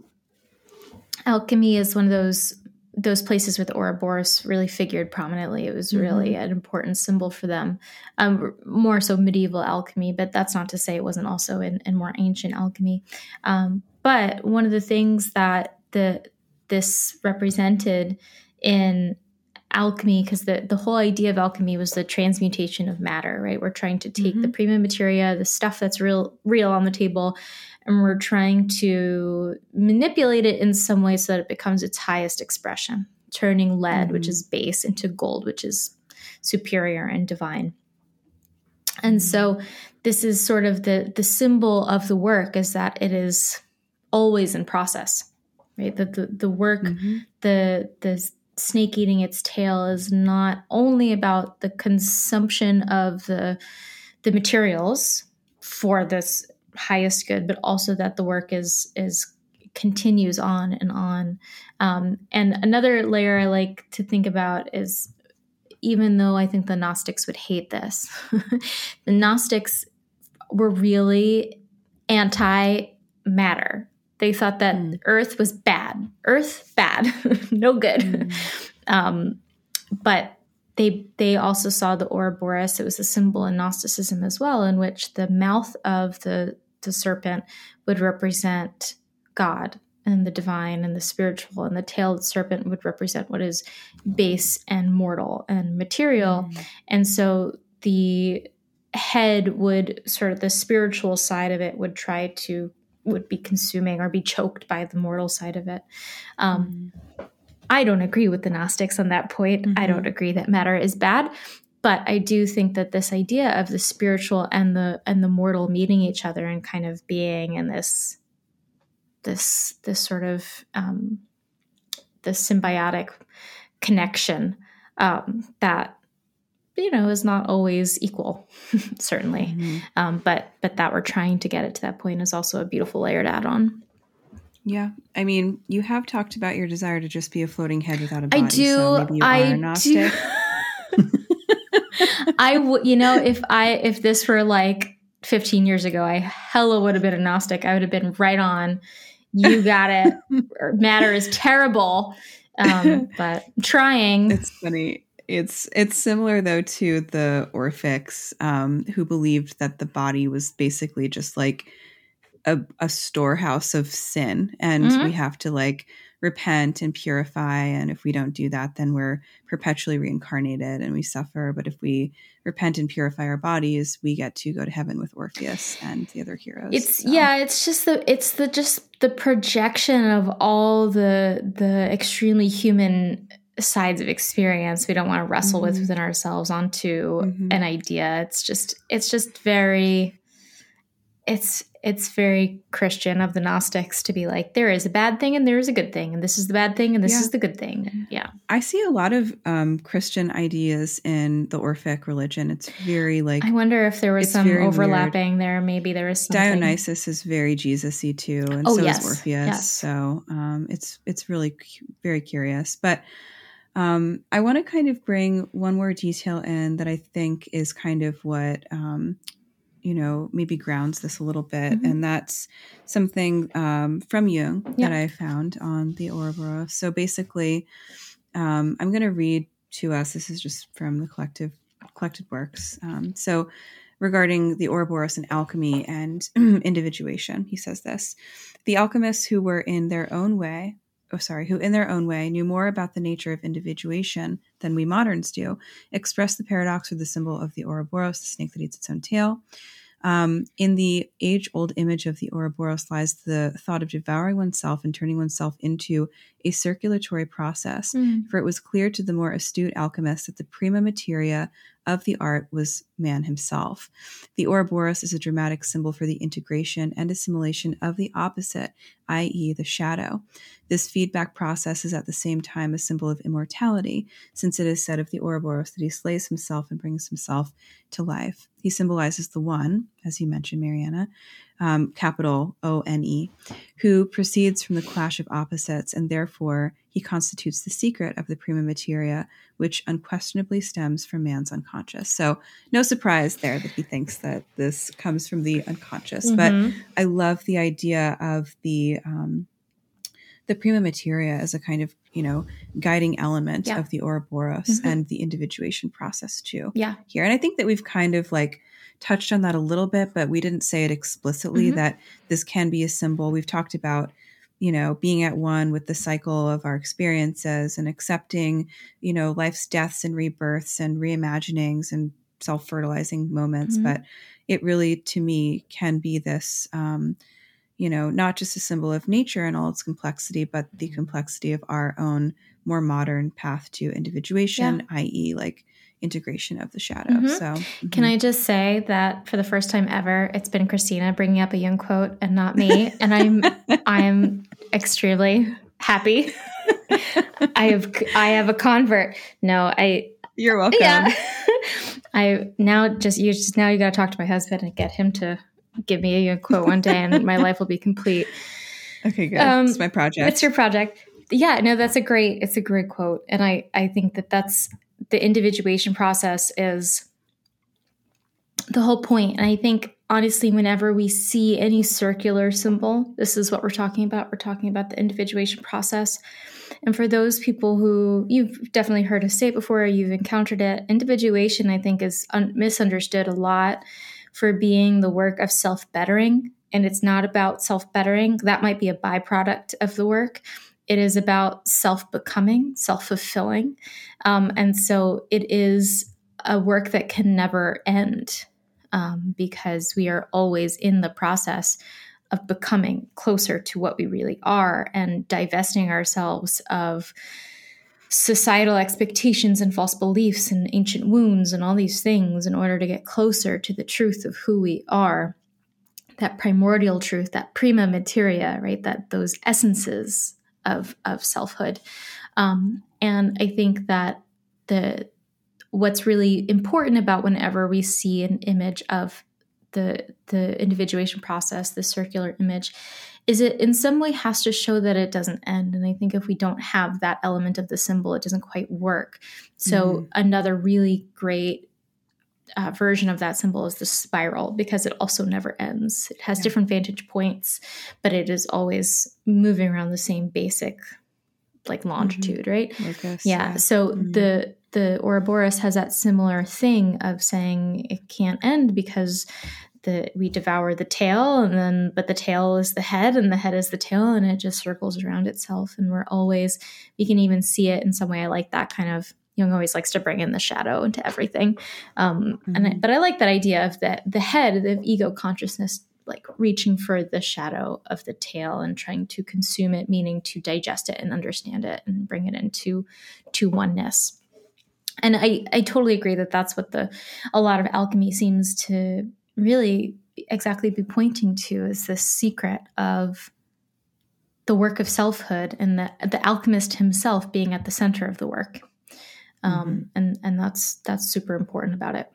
alchemy is one of those those places where the Ouroboros really figured prominently. It was really mm-hmm. an important symbol for them. Um, more so medieval alchemy, but that's not to say it wasn't also in, in more ancient alchemy. Um, but one of the things that the this represented in alchemy because the, the whole idea of alchemy was the transmutation of matter right we're trying to take mm-hmm. the prima materia the stuff that's real real on the table and we're trying to manipulate it in some way so that it becomes its highest expression turning lead mm-hmm. which is base into gold which is superior and divine and mm-hmm. so this is sort of the the symbol of the work is that it is always in process right? That the, the work mm-hmm. the the snake eating its tail is not only about the consumption of the the materials for this highest good but also that the work is is continues on and on. Um, and another layer i like to think about is even though i think the gnostics would hate this the gnostics were really anti matter they thought that mm. Earth was bad. Earth bad, no good. Mm. Um, but they they also saw the Ouroboros. It was a symbol in Gnosticism as well, in which the mouth of the the serpent would represent God and the divine and the spiritual, and the tail of the serpent would represent what is base and mortal and material. Mm. And so the head would sort of the spiritual side of it would try to would be consuming or be choked by the mortal side of it. Um, mm. I don't agree with the Gnostics on that point. Mm-hmm. I don't agree that matter is bad, but I do think that this idea of the spiritual and the and the mortal meeting each other and kind of being in this this this sort of um, this symbiotic connection um, that you know is not always equal certainly. Mm-hmm. um, but but that we're trying to get it to that point is also a beautiful layer to add on. Yeah. I mean you have talked about your desire to just be a floating head without a body i do. so i do. i would you know if i if this were like 15 years ago i hella would have been a gnostic i would have been right on. You got it. Matter is terrible. Um, but trying. It's funny. It's it's similar though to the Orphics, um, who believed that the body was basically just like a, a storehouse of sin, and mm-hmm. we have to like repent and purify. And if we don't do that, then we're perpetually reincarnated and we suffer. But if we repent and purify our bodies, we get to go to heaven with Orpheus and the other heroes. It's so. yeah, it's just the it's the just the projection of all the the extremely human sides of experience we don't want to wrestle mm-hmm. with within ourselves onto mm-hmm. an idea. It's just it's just very it's it's very Christian of the Gnostics to be like, there is a bad thing and there is a good thing, and this is the bad thing and this yeah. is the good thing. Yeah. I see a lot of um, Christian ideas in the Orphic religion. It's very like. I wonder if there was some overlapping weird. there. Maybe there was something. Dionysus is very Jesus y too, and oh, so yes. is Orpheus. Yes. So um, it's, it's really cu- very curious. But um, I want to kind of bring one more detail in that I think is kind of what um, you know maybe grounds this a little bit mm-hmm. and that's something um, from jung yeah. that i found on the ouroboros so basically um, i'm going to read to us this is just from the collective collected works um, so regarding the ouroboros and alchemy and individuation he says this the alchemists who were in their own way oh sorry, who in their own way knew more about the nature of individuation than we moderns do, expressed the paradox with the symbol of the Ouroboros, the snake that eats its own tail. Um, in the age old image of the Ouroboros lies the thought of devouring oneself and turning oneself into a circulatory process. Mm. For it was clear to the more astute alchemists that the prima materia of the art was man himself. The Ouroboros is a dramatic symbol for the integration and assimilation of the opposite, i.e., the shadow. This feedback process is at the same time a symbol of immortality, since it is said of the Ouroboros that he slays himself and brings himself to life. He symbolizes the One, as you mentioned, Mariana, um, capital O N E, who proceeds from the clash of opposites, and therefore he constitutes the secret of the prima materia, which unquestionably stems from man's unconscious. So, no surprise there that he thinks that this comes from the unconscious. Mm-hmm. But I love the idea of the um, the prima materia as a kind of you know guiding element yeah. of the Ouroboros mm-hmm. and the individuation process too. Yeah, here, and I think that we've kind of like touched on that a little bit, but we didn't say it explicitly mm-hmm. that this can be a symbol. We've talked about, you know, being at one with the cycle of our experiences and accepting, you know, life's deaths and rebirths and reimaginings and self fertilizing moments. Mm-hmm. But it really, to me, can be this, um, you know, not just a symbol of nature and all its complexity, but the complexity of our own more modern path to individuation, yeah. i.e., like integration of the shadow. Mm-hmm. So, mm-hmm. can I just say that for the first time ever, it's been Cristina bringing up a Jung quote and not me, and I'm I'm extremely happy. I have I have a convert. No, I. You're welcome. Yeah. I now just you just now you got to talk to my husband and get him to give me a quote one day, and my life will be complete. Okay, good. Um, it's my project. It's your project. Yeah, no, that's a great. It's a great quote, and I I think that that's the individuation process is the whole point. And I think honestly, whenever we see any circular symbol, this is what we're talking about. We're talking about the individuation process. And for those people who you've definitely heard us say it before, you've encountered it, individuation, I think, is un- misunderstood a lot for being the work of self bettering. And it's not about self bettering. That might be a byproduct of the work. It is about self becoming, self fulfilling. Um, and so it is a work that can never end um, because we are always in the process of becoming closer to what we really are and divesting ourselves of societal expectations and false beliefs and ancient wounds and all these things in order to get closer to the truth of who we are that primordial truth that prima materia right that those essences of of selfhood. Um, and I think that the what's really important about whenever we see an image of the the individuation process, the circular image, is it in some way has to show that it doesn't end. And I think if we don't have that element of the symbol, it doesn't quite work. So mm-hmm. another really great uh, version of that symbol is the spiral because it also never ends. It has yeah. different vantage points, but it is always moving around the same basic like longitude, mm-hmm. right? Yeah. yeah. So mm-hmm. the the Ouroboros has that similar thing of saying it can't end because the we devour the tail and then but the tail is the head and the head is the tail and it just circles around itself and we're always we can even see it in some way. I like that kind of Jung always likes to bring in the shadow into everything. Um, mm-hmm. and I, but I like that idea of that the head, the ego consciousness like reaching for the shadow of the tail and trying to consume it meaning to digest it and understand it and bring it into to oneness and i i totally agree that that's what the a lot of alchemy seems to really exactly be pointing to is this secret of the work of selfhood and the the alchemist himself being at the center of the work um, mm-hmm. and and that's that's super important about it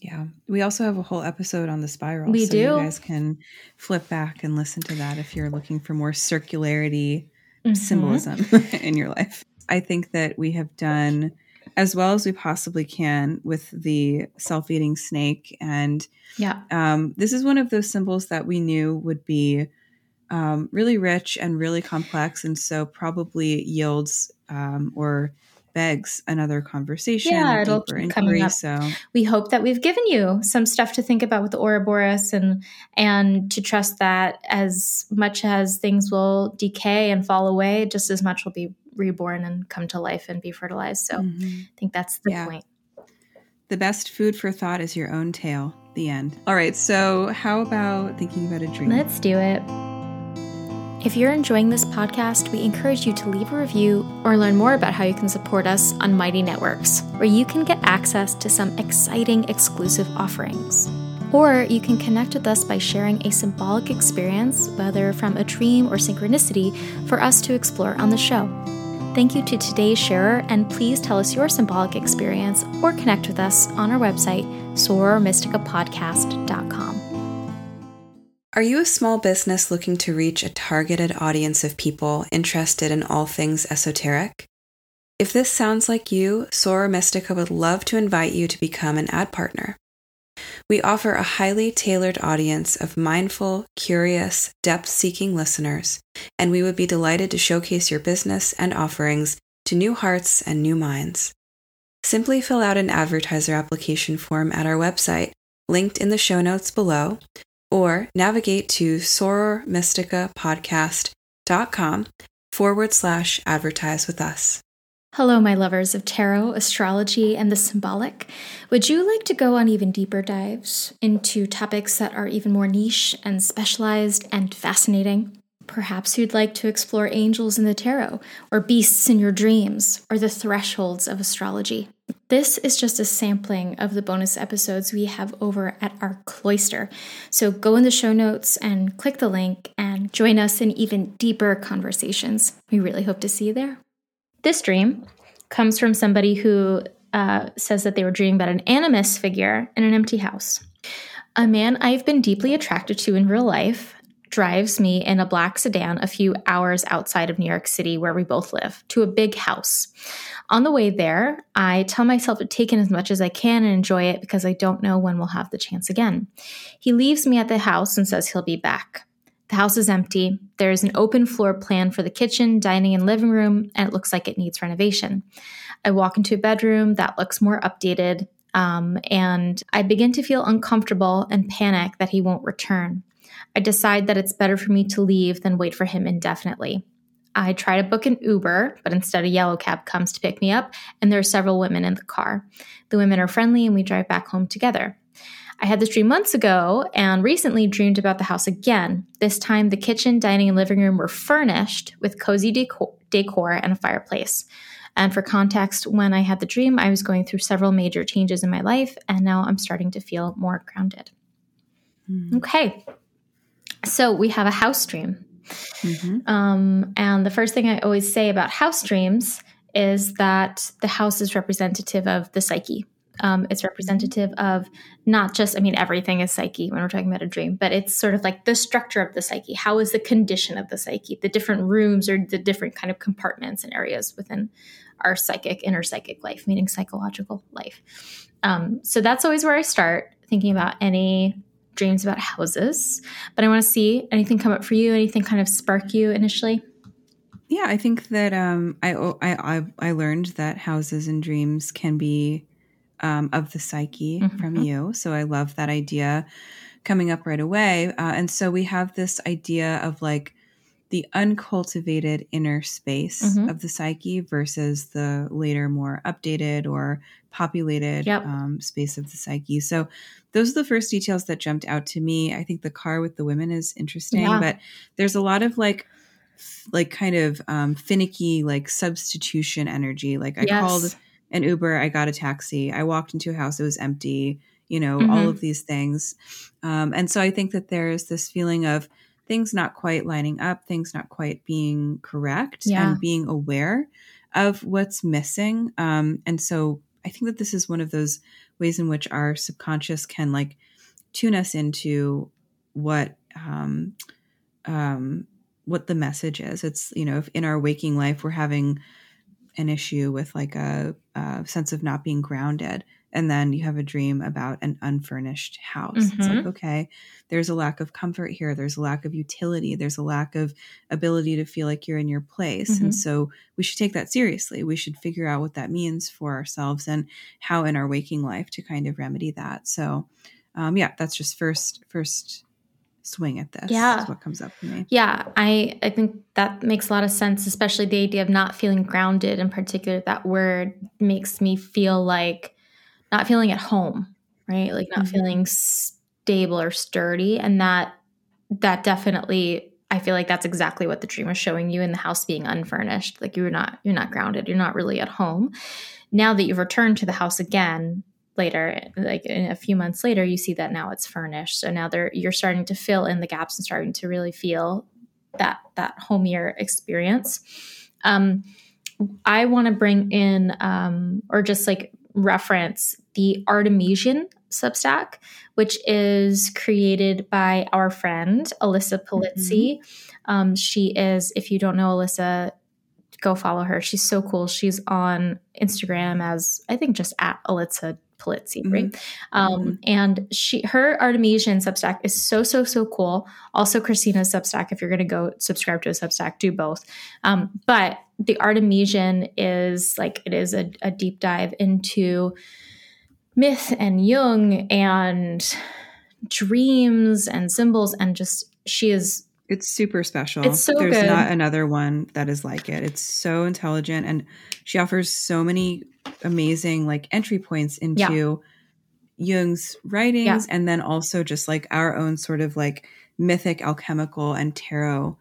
yeah. We also have a whole episode on the spiral. We so do. You guys can flip back and listen to that if you're looking for more circularity mm-hmm. symbolism in your life. I think that we have done as well as we possibly can with the self eating snake. And yeah, um, this is one of those symbols that we knew would be um, really rich and really complex. And so probably yields um, or begs another conversation. Yeah, it'll keep coming up. So we hope that we've given you some stuff to think about with the Ouroboros and and to trust that as much as things will decay and fall away, just as much will be reborn and come to life and be fertilized. So mm-hmm. I think that's the yeah. point. The best food for thought is your own tail. The end. All right. So how about thinking about a dream? Let's do it. If you're enjoying this podcast, we encourage you to leave a review or learn more about how you can support us on Mighty Networks, where you can get access to some exciting exclusive offerings. Or you can connect with us by sharing a symbolic experience, whether from a dream or synchronicity, for us to explore on the show. Thank you to today's sharer, and please tell us your symbolic experience or connect with us on our website, sorormysticapodcast.com. Are you a small business looking to reach a targeted audience of people interested in all things esoteric? If this sounds like you, Soror Mystica would love to invite you to become an ad partner. We offer a highly tailored audience of mindful, curious, depth seeking listeners, and we would be delighted to showcase your business and offerings to new hearts and new minds. Simply fill out an advertiser application form at our website, linked in the show notes below, or navigate to sorormysticapodcast.com forward slash advertise with us. Hello, my lovers of tarot, astrology, and the symbolic. Would you like to go on even deeper dives into topics that are even more niche and specialized and fascinating? Perhaps you'd like to explore angels in the tarot, or beasts in your dreams, or the thresholds of astrology. This is just a sampling of the bonus episodes we have over at our cloister. So go in the show notes and click the link and join us in even deeper conversations. We really hope to see you there. This dream comes from somebody who uh, says that they were dreaming about an animus figure in an empty house. A man I've been deeply attracted to in real life drives me in a black sedan a few hours outside of New York City, where we both live, to a big house. On the way there, I tell myself to take in as much as I can and enjoy it because I don't know when we'll have the chance again. He leaves me at the house and says he'll be back. The house is empty. There is an open floor plan for the kitchen, dining, and living room, and it looks like it needs renovation. I walk into a bedroom that looks more updated, um, and I begin to feel uncomfortable and panic that he won't return. I decide that it's better for me to leave than wait for him indefinitely. I try to book an Uber, but instead a yellow cab comes to pick me up, and there are several women in the car. The women are friendly, and we drive back home together. I had this dream months ago and recently dreamed about the house again. This time, the kitchen, dining, and living room were furnished with cozy decor, decor and a fireplace. And for context, when I had the dream, I was going through several major changes in my life, and now I'm starting to feel more grounded. Mm. Okay, so we have a house dream. Mm-hmm. Um, and the first thing I always say about house dreams is that the house is representative of the psyche. Um, it's representative of not just, I mean, everything is psyche when we're talking about a dream, but it's sort of like the structure of the psyche. How is the condition of the psyche? The different rooms or the different kind of compartments and areas within our psychic, inner psychic life, meaning psychological life. Um, so that's always where I start thinking about any dreams about houses. But I want to see anything come up for you, anything kind of spark you initially? yeah, I think that um, I, I I learned that houses and dreams can be um, of the psyche mm-hmm. from you. So I love that idea coming up right away. Uh, and so we have this idea of like the uncultivated inner space mm-hmm. of the psyche versus the later more updated or populated yep. um, space of the psyche. So those are the first details that jumped out to me. I think the car with the women is interesting, yeah. but there's a lot of like like kind of um, finicky like substitution energy. Like I yes. called an Uber, I got a taxi, I walked into a house, it was empty. You know, mm-hmm. all of these things, um, and so I think that there's this feeling of things not quite lining up, things not quite being correct, yeah. and being aware of what's missing. Um, and so I think that this is one of those ways in which our subconscious can like tune us into what um, um, what the message is. It's you know if in our waking life we're having an issue with like a, a sense of not being grounded and then you have a dream about an unfurnished house. Mm-hmm. It's like, mm-hmm. okay, there's a lack of comfort here. There's a lack of utility. There's a lack of ability to feel like you're in your place. Mm-hmm. And so we should take that seriously. We should figure out what that means for ourselves and how in our waking life to kind of remedy that. So, um, yeah, that's just first, first swing at this. Yeah. what comes up for me. Yeah. I, I think that makes a lot of sense, especially the idea of not feeling grounded in particular. That word makes me feel like, not feeling at home, right? Like not mm-hmm. feeling stable or sturdy. And that that definitely I feel like that's exactly what the dream is showing you in the house being unfurnished. Like you're not you're not grounded. You're not really at home. Now that you've returned to the house again later, like in a few months later, you see that now it's furnished. So now there you're starting to fill in the gaps and starting to really feel that that homier experience. Um, I want to bring in um, or just like reference the Artemisian Substack, which is created by our friend Alyssa Polizzi. Mm-hmm. Um, she is, if you don't know Alyssa, go follow her. She's so cool. She's on Instagram as I think just at Alyssa Polizzi, right? Mm-hmm. Um, mm-hmm. And she, her Artemisian Substack is so so so cool. Also, Cristina's Substack. If you're going to go subscribe to a Substack, do both. Um, but the Artemisian is like it is a, a deep dive into myth and Jung and dreams and symbols, and just she is it's super special. It's so There's good. not another one that is like it. It's so intelligent and she offers so many amazing like entry points into yeah. Jung's writings yeah. and then also just like our own sort of like mythic alchemical and tarot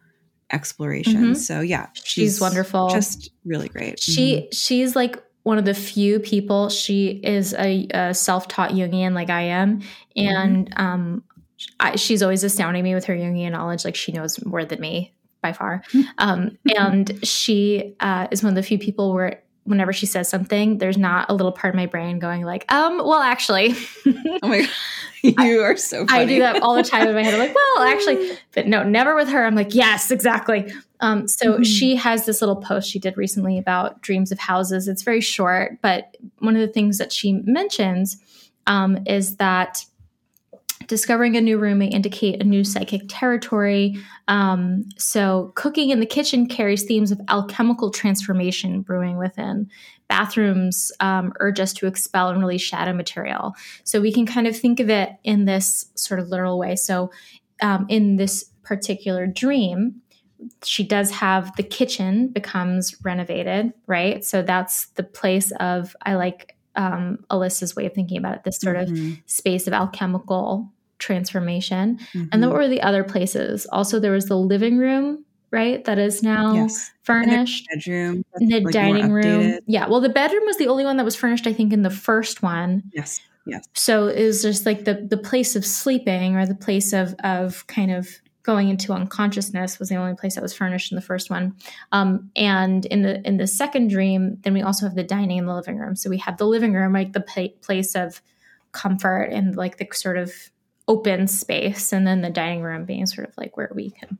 exploration. Mm-hmm. So yeah, she's, she's, wonderful. Just really great. She mm-hmm. she's like one of the few people. She is a, a self-taught Jungian like I am, and mm-hmm. um, I, she's always astounding me with her Jungian knowledge. Like she knows more than me by far. Um, and she uh, is one of the few people where whenever she says something, there's not a little part of my brain going like, um, well, actually. oh my God. You are so funny. I do that all the time in my head. I'm like, well, actually, but no, never with her. I'm like, yes, exactly. Um, so mm-hmm. she has this little post she did recently about dreams of houses. It's very short, but one of the things that she mentions um, is that discovering a new room may indicate a new psychic territory. Um, so, cooking in the kitchen carries themes of alchemical transformation brewing within. Bathrooms um, urge us to expel and release shadow material. So, we can kind of think of it in this sort of literal way. So, um, in this particular dream, she does have the kitchen becomes renovated, right? So, that's the place of, I like um, Alyssa's way of thinking about it, this sort mm-hmm. of space of alchemical transformation. Mm-hmm. And then mm-hmm. what were the other places? Also, there was the living room, right? That is now yes. furnished. And the bedroom. the like dining room. Yeah. Well, the bedroom was the only one that was furnished, I think, in the first one. Yes. Yes. So it was just like the the place of sleeping or the place of of kind of going into unconsciousness was the only place that was furnished in the first one. Um, and in the in the second dream, then we also have the dining and the living room. So we have the living room, like the place of comfort and like the sort of open space and then the dining room being sort of like where we can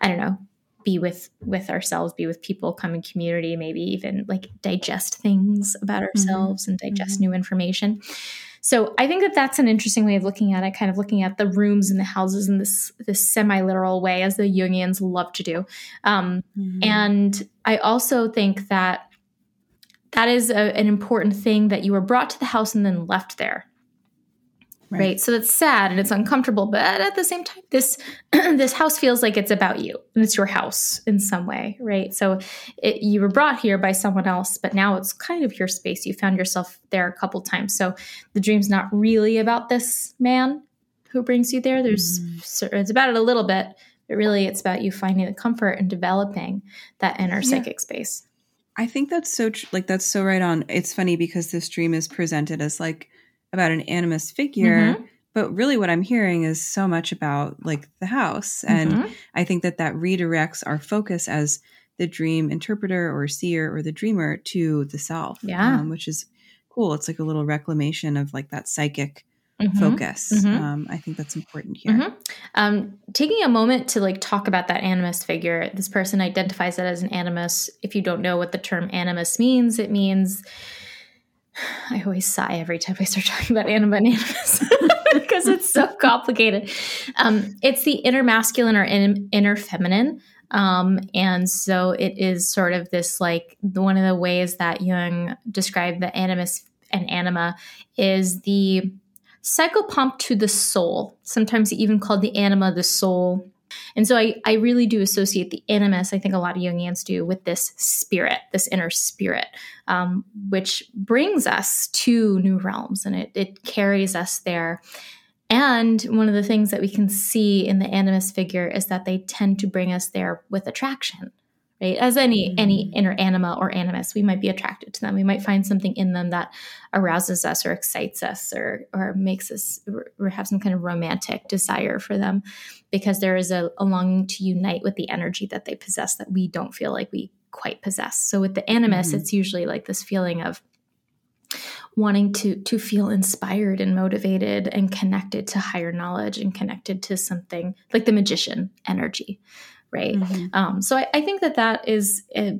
i don't know be with with ourselves be with people come in community maybe even like digest things about mm-hmm. ourselves mm-hmm. and digest mm-hmm. new information So I think that that's an interesting way of looking at it, kind of looking at the rooms and the houses in this this semi literal way, as the Jungians love to do. Um, mm-hmm. And I also think that that is a, an important thing that you were brought to the house and then left there right. right. so that's sad and it's uncomfortable but at the same time this this house feels like it's about you and it's your house in some way right so it, you were brought here by someone else but now it's kind of your space you found yourself there a couple times so the dream's not really about this man who brings you there there's mm. it's about it a little bit but really it's about you finding the comfort and developing that inner yeah. psychic space I think that's so tr- like that's so right on. It's funny because this dream is presented as like about an animus figure, mm-hmm. but really what I'm hearing is so much about like the house, and mm-hmm. I think that that redirects our focus as the dream interpreter or seer or the dreamer to the self. Yeah, um, which is cool. It's like a little reclamation of like that psychic mm-hmm. focus. Mm-hmm. Um, I think that's important here. Mm-hmm. Um, taking a moment to like talk about that animus figure. This person identifies it as an animus. If you don't know what the term animus means, it means. I always sigh every time I start talking about anima and animus because it's so complicated. Um, it's the inner masculine or in, inner feminine. Um, and so it is sort of this like one of the ways that Jung described the animus and anima is the psychopomp to the soul, sometimes even called the anima, the soul. And so I, I really do associate the animus, I think a lot of Jungians do, with this spirit, this inner spirit, um, which brings us to new realms and it, it carries us there. And one of the things that we can see in the animus figure is that they tend to bring us there with attraction right as any mm-hmm. any inner anima or animus we might be attracted to them we might find something in them that arouses us or excites us or or makes us or have some kind of romantic desire for them because there is a, a longing to unite with the energy that they possess that we don't feel like we quite possess so with the animus mm-hmm. it's usually like this feeling of wanting to to feel inspired and motivated and connected to higher knowledge and connected to something like the magician energy right? Mm-hmm. Um, so I, I, think that that is a,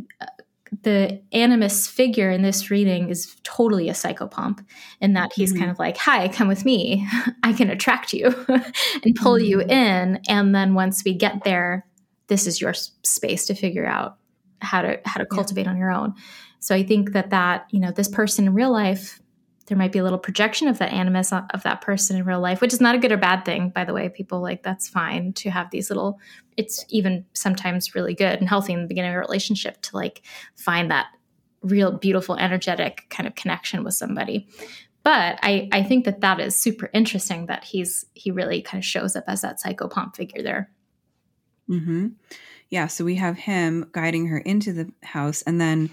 the animus figure in this reading is totally a psychopomp in that he's mm-hmm. kind of like, "Hi, come with me. I can attract you and pull mm-hmm. you in." And then once we get there, this is your space to figure out how to how to cultivate yeah. on your own. So I think that that you know this person in real life there might be a little projection of that animus of that person in real life, which is not a good or bad thing, by the way. People like that's fine to have these little, it's even sometimes really good and healthy in the beginning of a relationship to like find that real beautiful, energetic kind of connection with somebody. But I, I think that that is super interesting that he's he really kind of shows up as that psychopomp figure there. Mm-hmm. Yeah. So we have him guiding her into the house, and then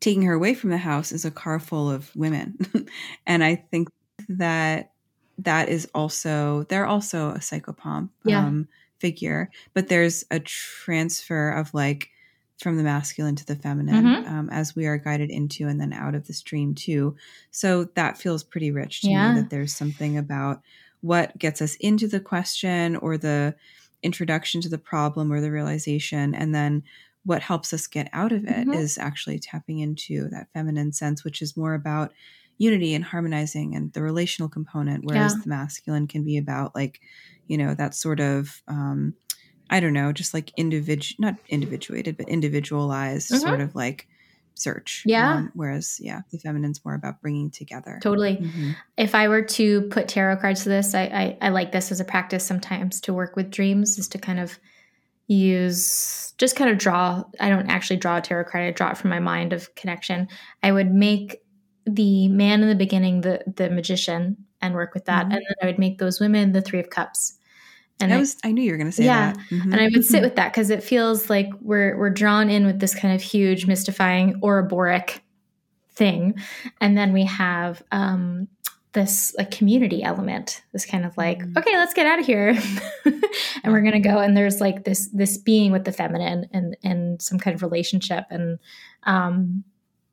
taking her away from the house is a car full of women. and I think that that is also, they're also a psychopomp yeah. um, figure, but there's a transfer of like, from the masculine to the feminine mm-hmm. um, as we are guided into and then out of the stream too so that feels pretty rich to yeah. me that there's something about what gets us into the question or the introduction to the problem or the realization and then what helps us get out of it mm-hmm. is actually tapping into that feminine sense, which is more about unity and harmonizing and the relational component, whereas yeah. the masculine can be about like, you know, that sort of, um, I don't know, just like individual, not individuated, but individualized mm-hmm. sort of like search. Yeah. Um, whereas, yeah, the feminine's more about bringing together. Totally. Mm-hmm. If I were to put tarot cards to this, I, I, I like this as a practice sometimes to work with dreams, is to kind of use just kind of draw i don't actually draw a tarot card i draw it from my mind of connection i would make the man in the beginning the the magician and work with that mm-hmm. and then i would make those women the three of cups and I was I knew you were going to say yeah, that. Mm-hmm. And I would sit with that because it feels like we're we're drawn in with this kind of huge, mystifying, Ouroboros thing, and then we have um, this like community element this kind of like mm-hmm. okay let's get out of here. And we're gonna go and there's like this this being with the feminine and and some kind of relationship and um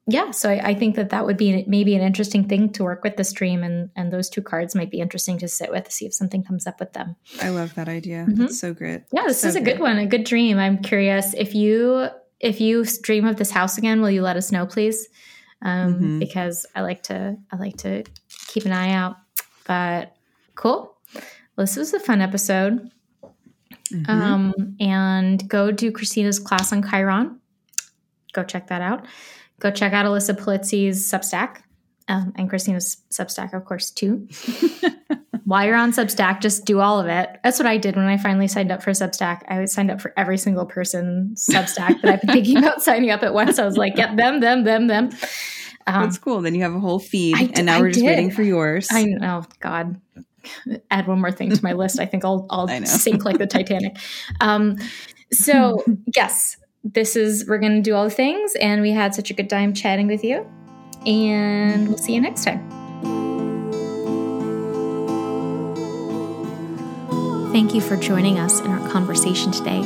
yeah so I, I think that that would be maybe an interesting thing to work with the stream and and those two cards might be interesting to sit with see if something comes up with them. I love that idea. Mm-hmm. that's so great. Yeah this so is a good one a good dream. I'm curious if you if you dream of this house again will you let us know please? Um, mm-hmm. because i like to i like to keep an eye out. But cool. Well, this was a fun episode. Mhm. Um, and go do Cristina's class on Chiron. Go check that out. Go check out Alyssa Polizzi's Substack um, and Cristina's Substack, of course, too. While you're on Substack, just do all of it. That's what I did when I finally signed up for Substack. I signed up for every single person's Substack that I've been thinking about signing up at once. I was like, yep, them, them, them, them. Um, That's cool. Then you have a whole feed, I d- and now I we're just did. waiting for yours. I know, God. Add one more thing to my list. I think I'll I'll sink like the Titanic. Um, so yes, this is we're gonna do all the things, and we had such a good time chatting with you, and we'll see you next time. Thank you for joining us in our conversation today.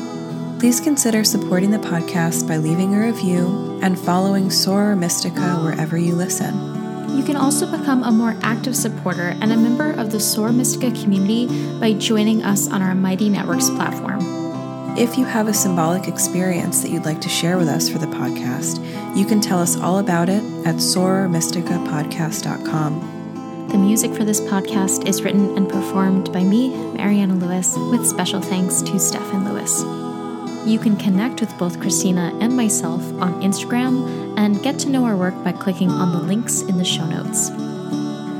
Please consider supporting the podcast by leaving a review and following Soror Mystica wherever you listen. You can also become a more active supporter and a member of the Soror Mystica community by joining us on our Mighty Networks platform. If you have a symbolic experience that you'd like to share with us for the podcast, you can tell us all about it at sorormysticapodcast.com. The music for this podcast is written and performed by me, Mariana Lewis, with special thanks to Stefan Lewis. You can connect with both Cristina and myself on Instagram and get to know our work by clicking on the links in the show notes.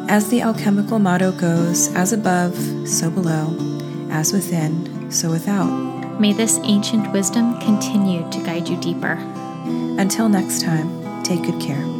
As the alchemical motto goes, as above, so below, as within, so without. May this ancient wisdom continue to guide you deeper. Until next time, take good care.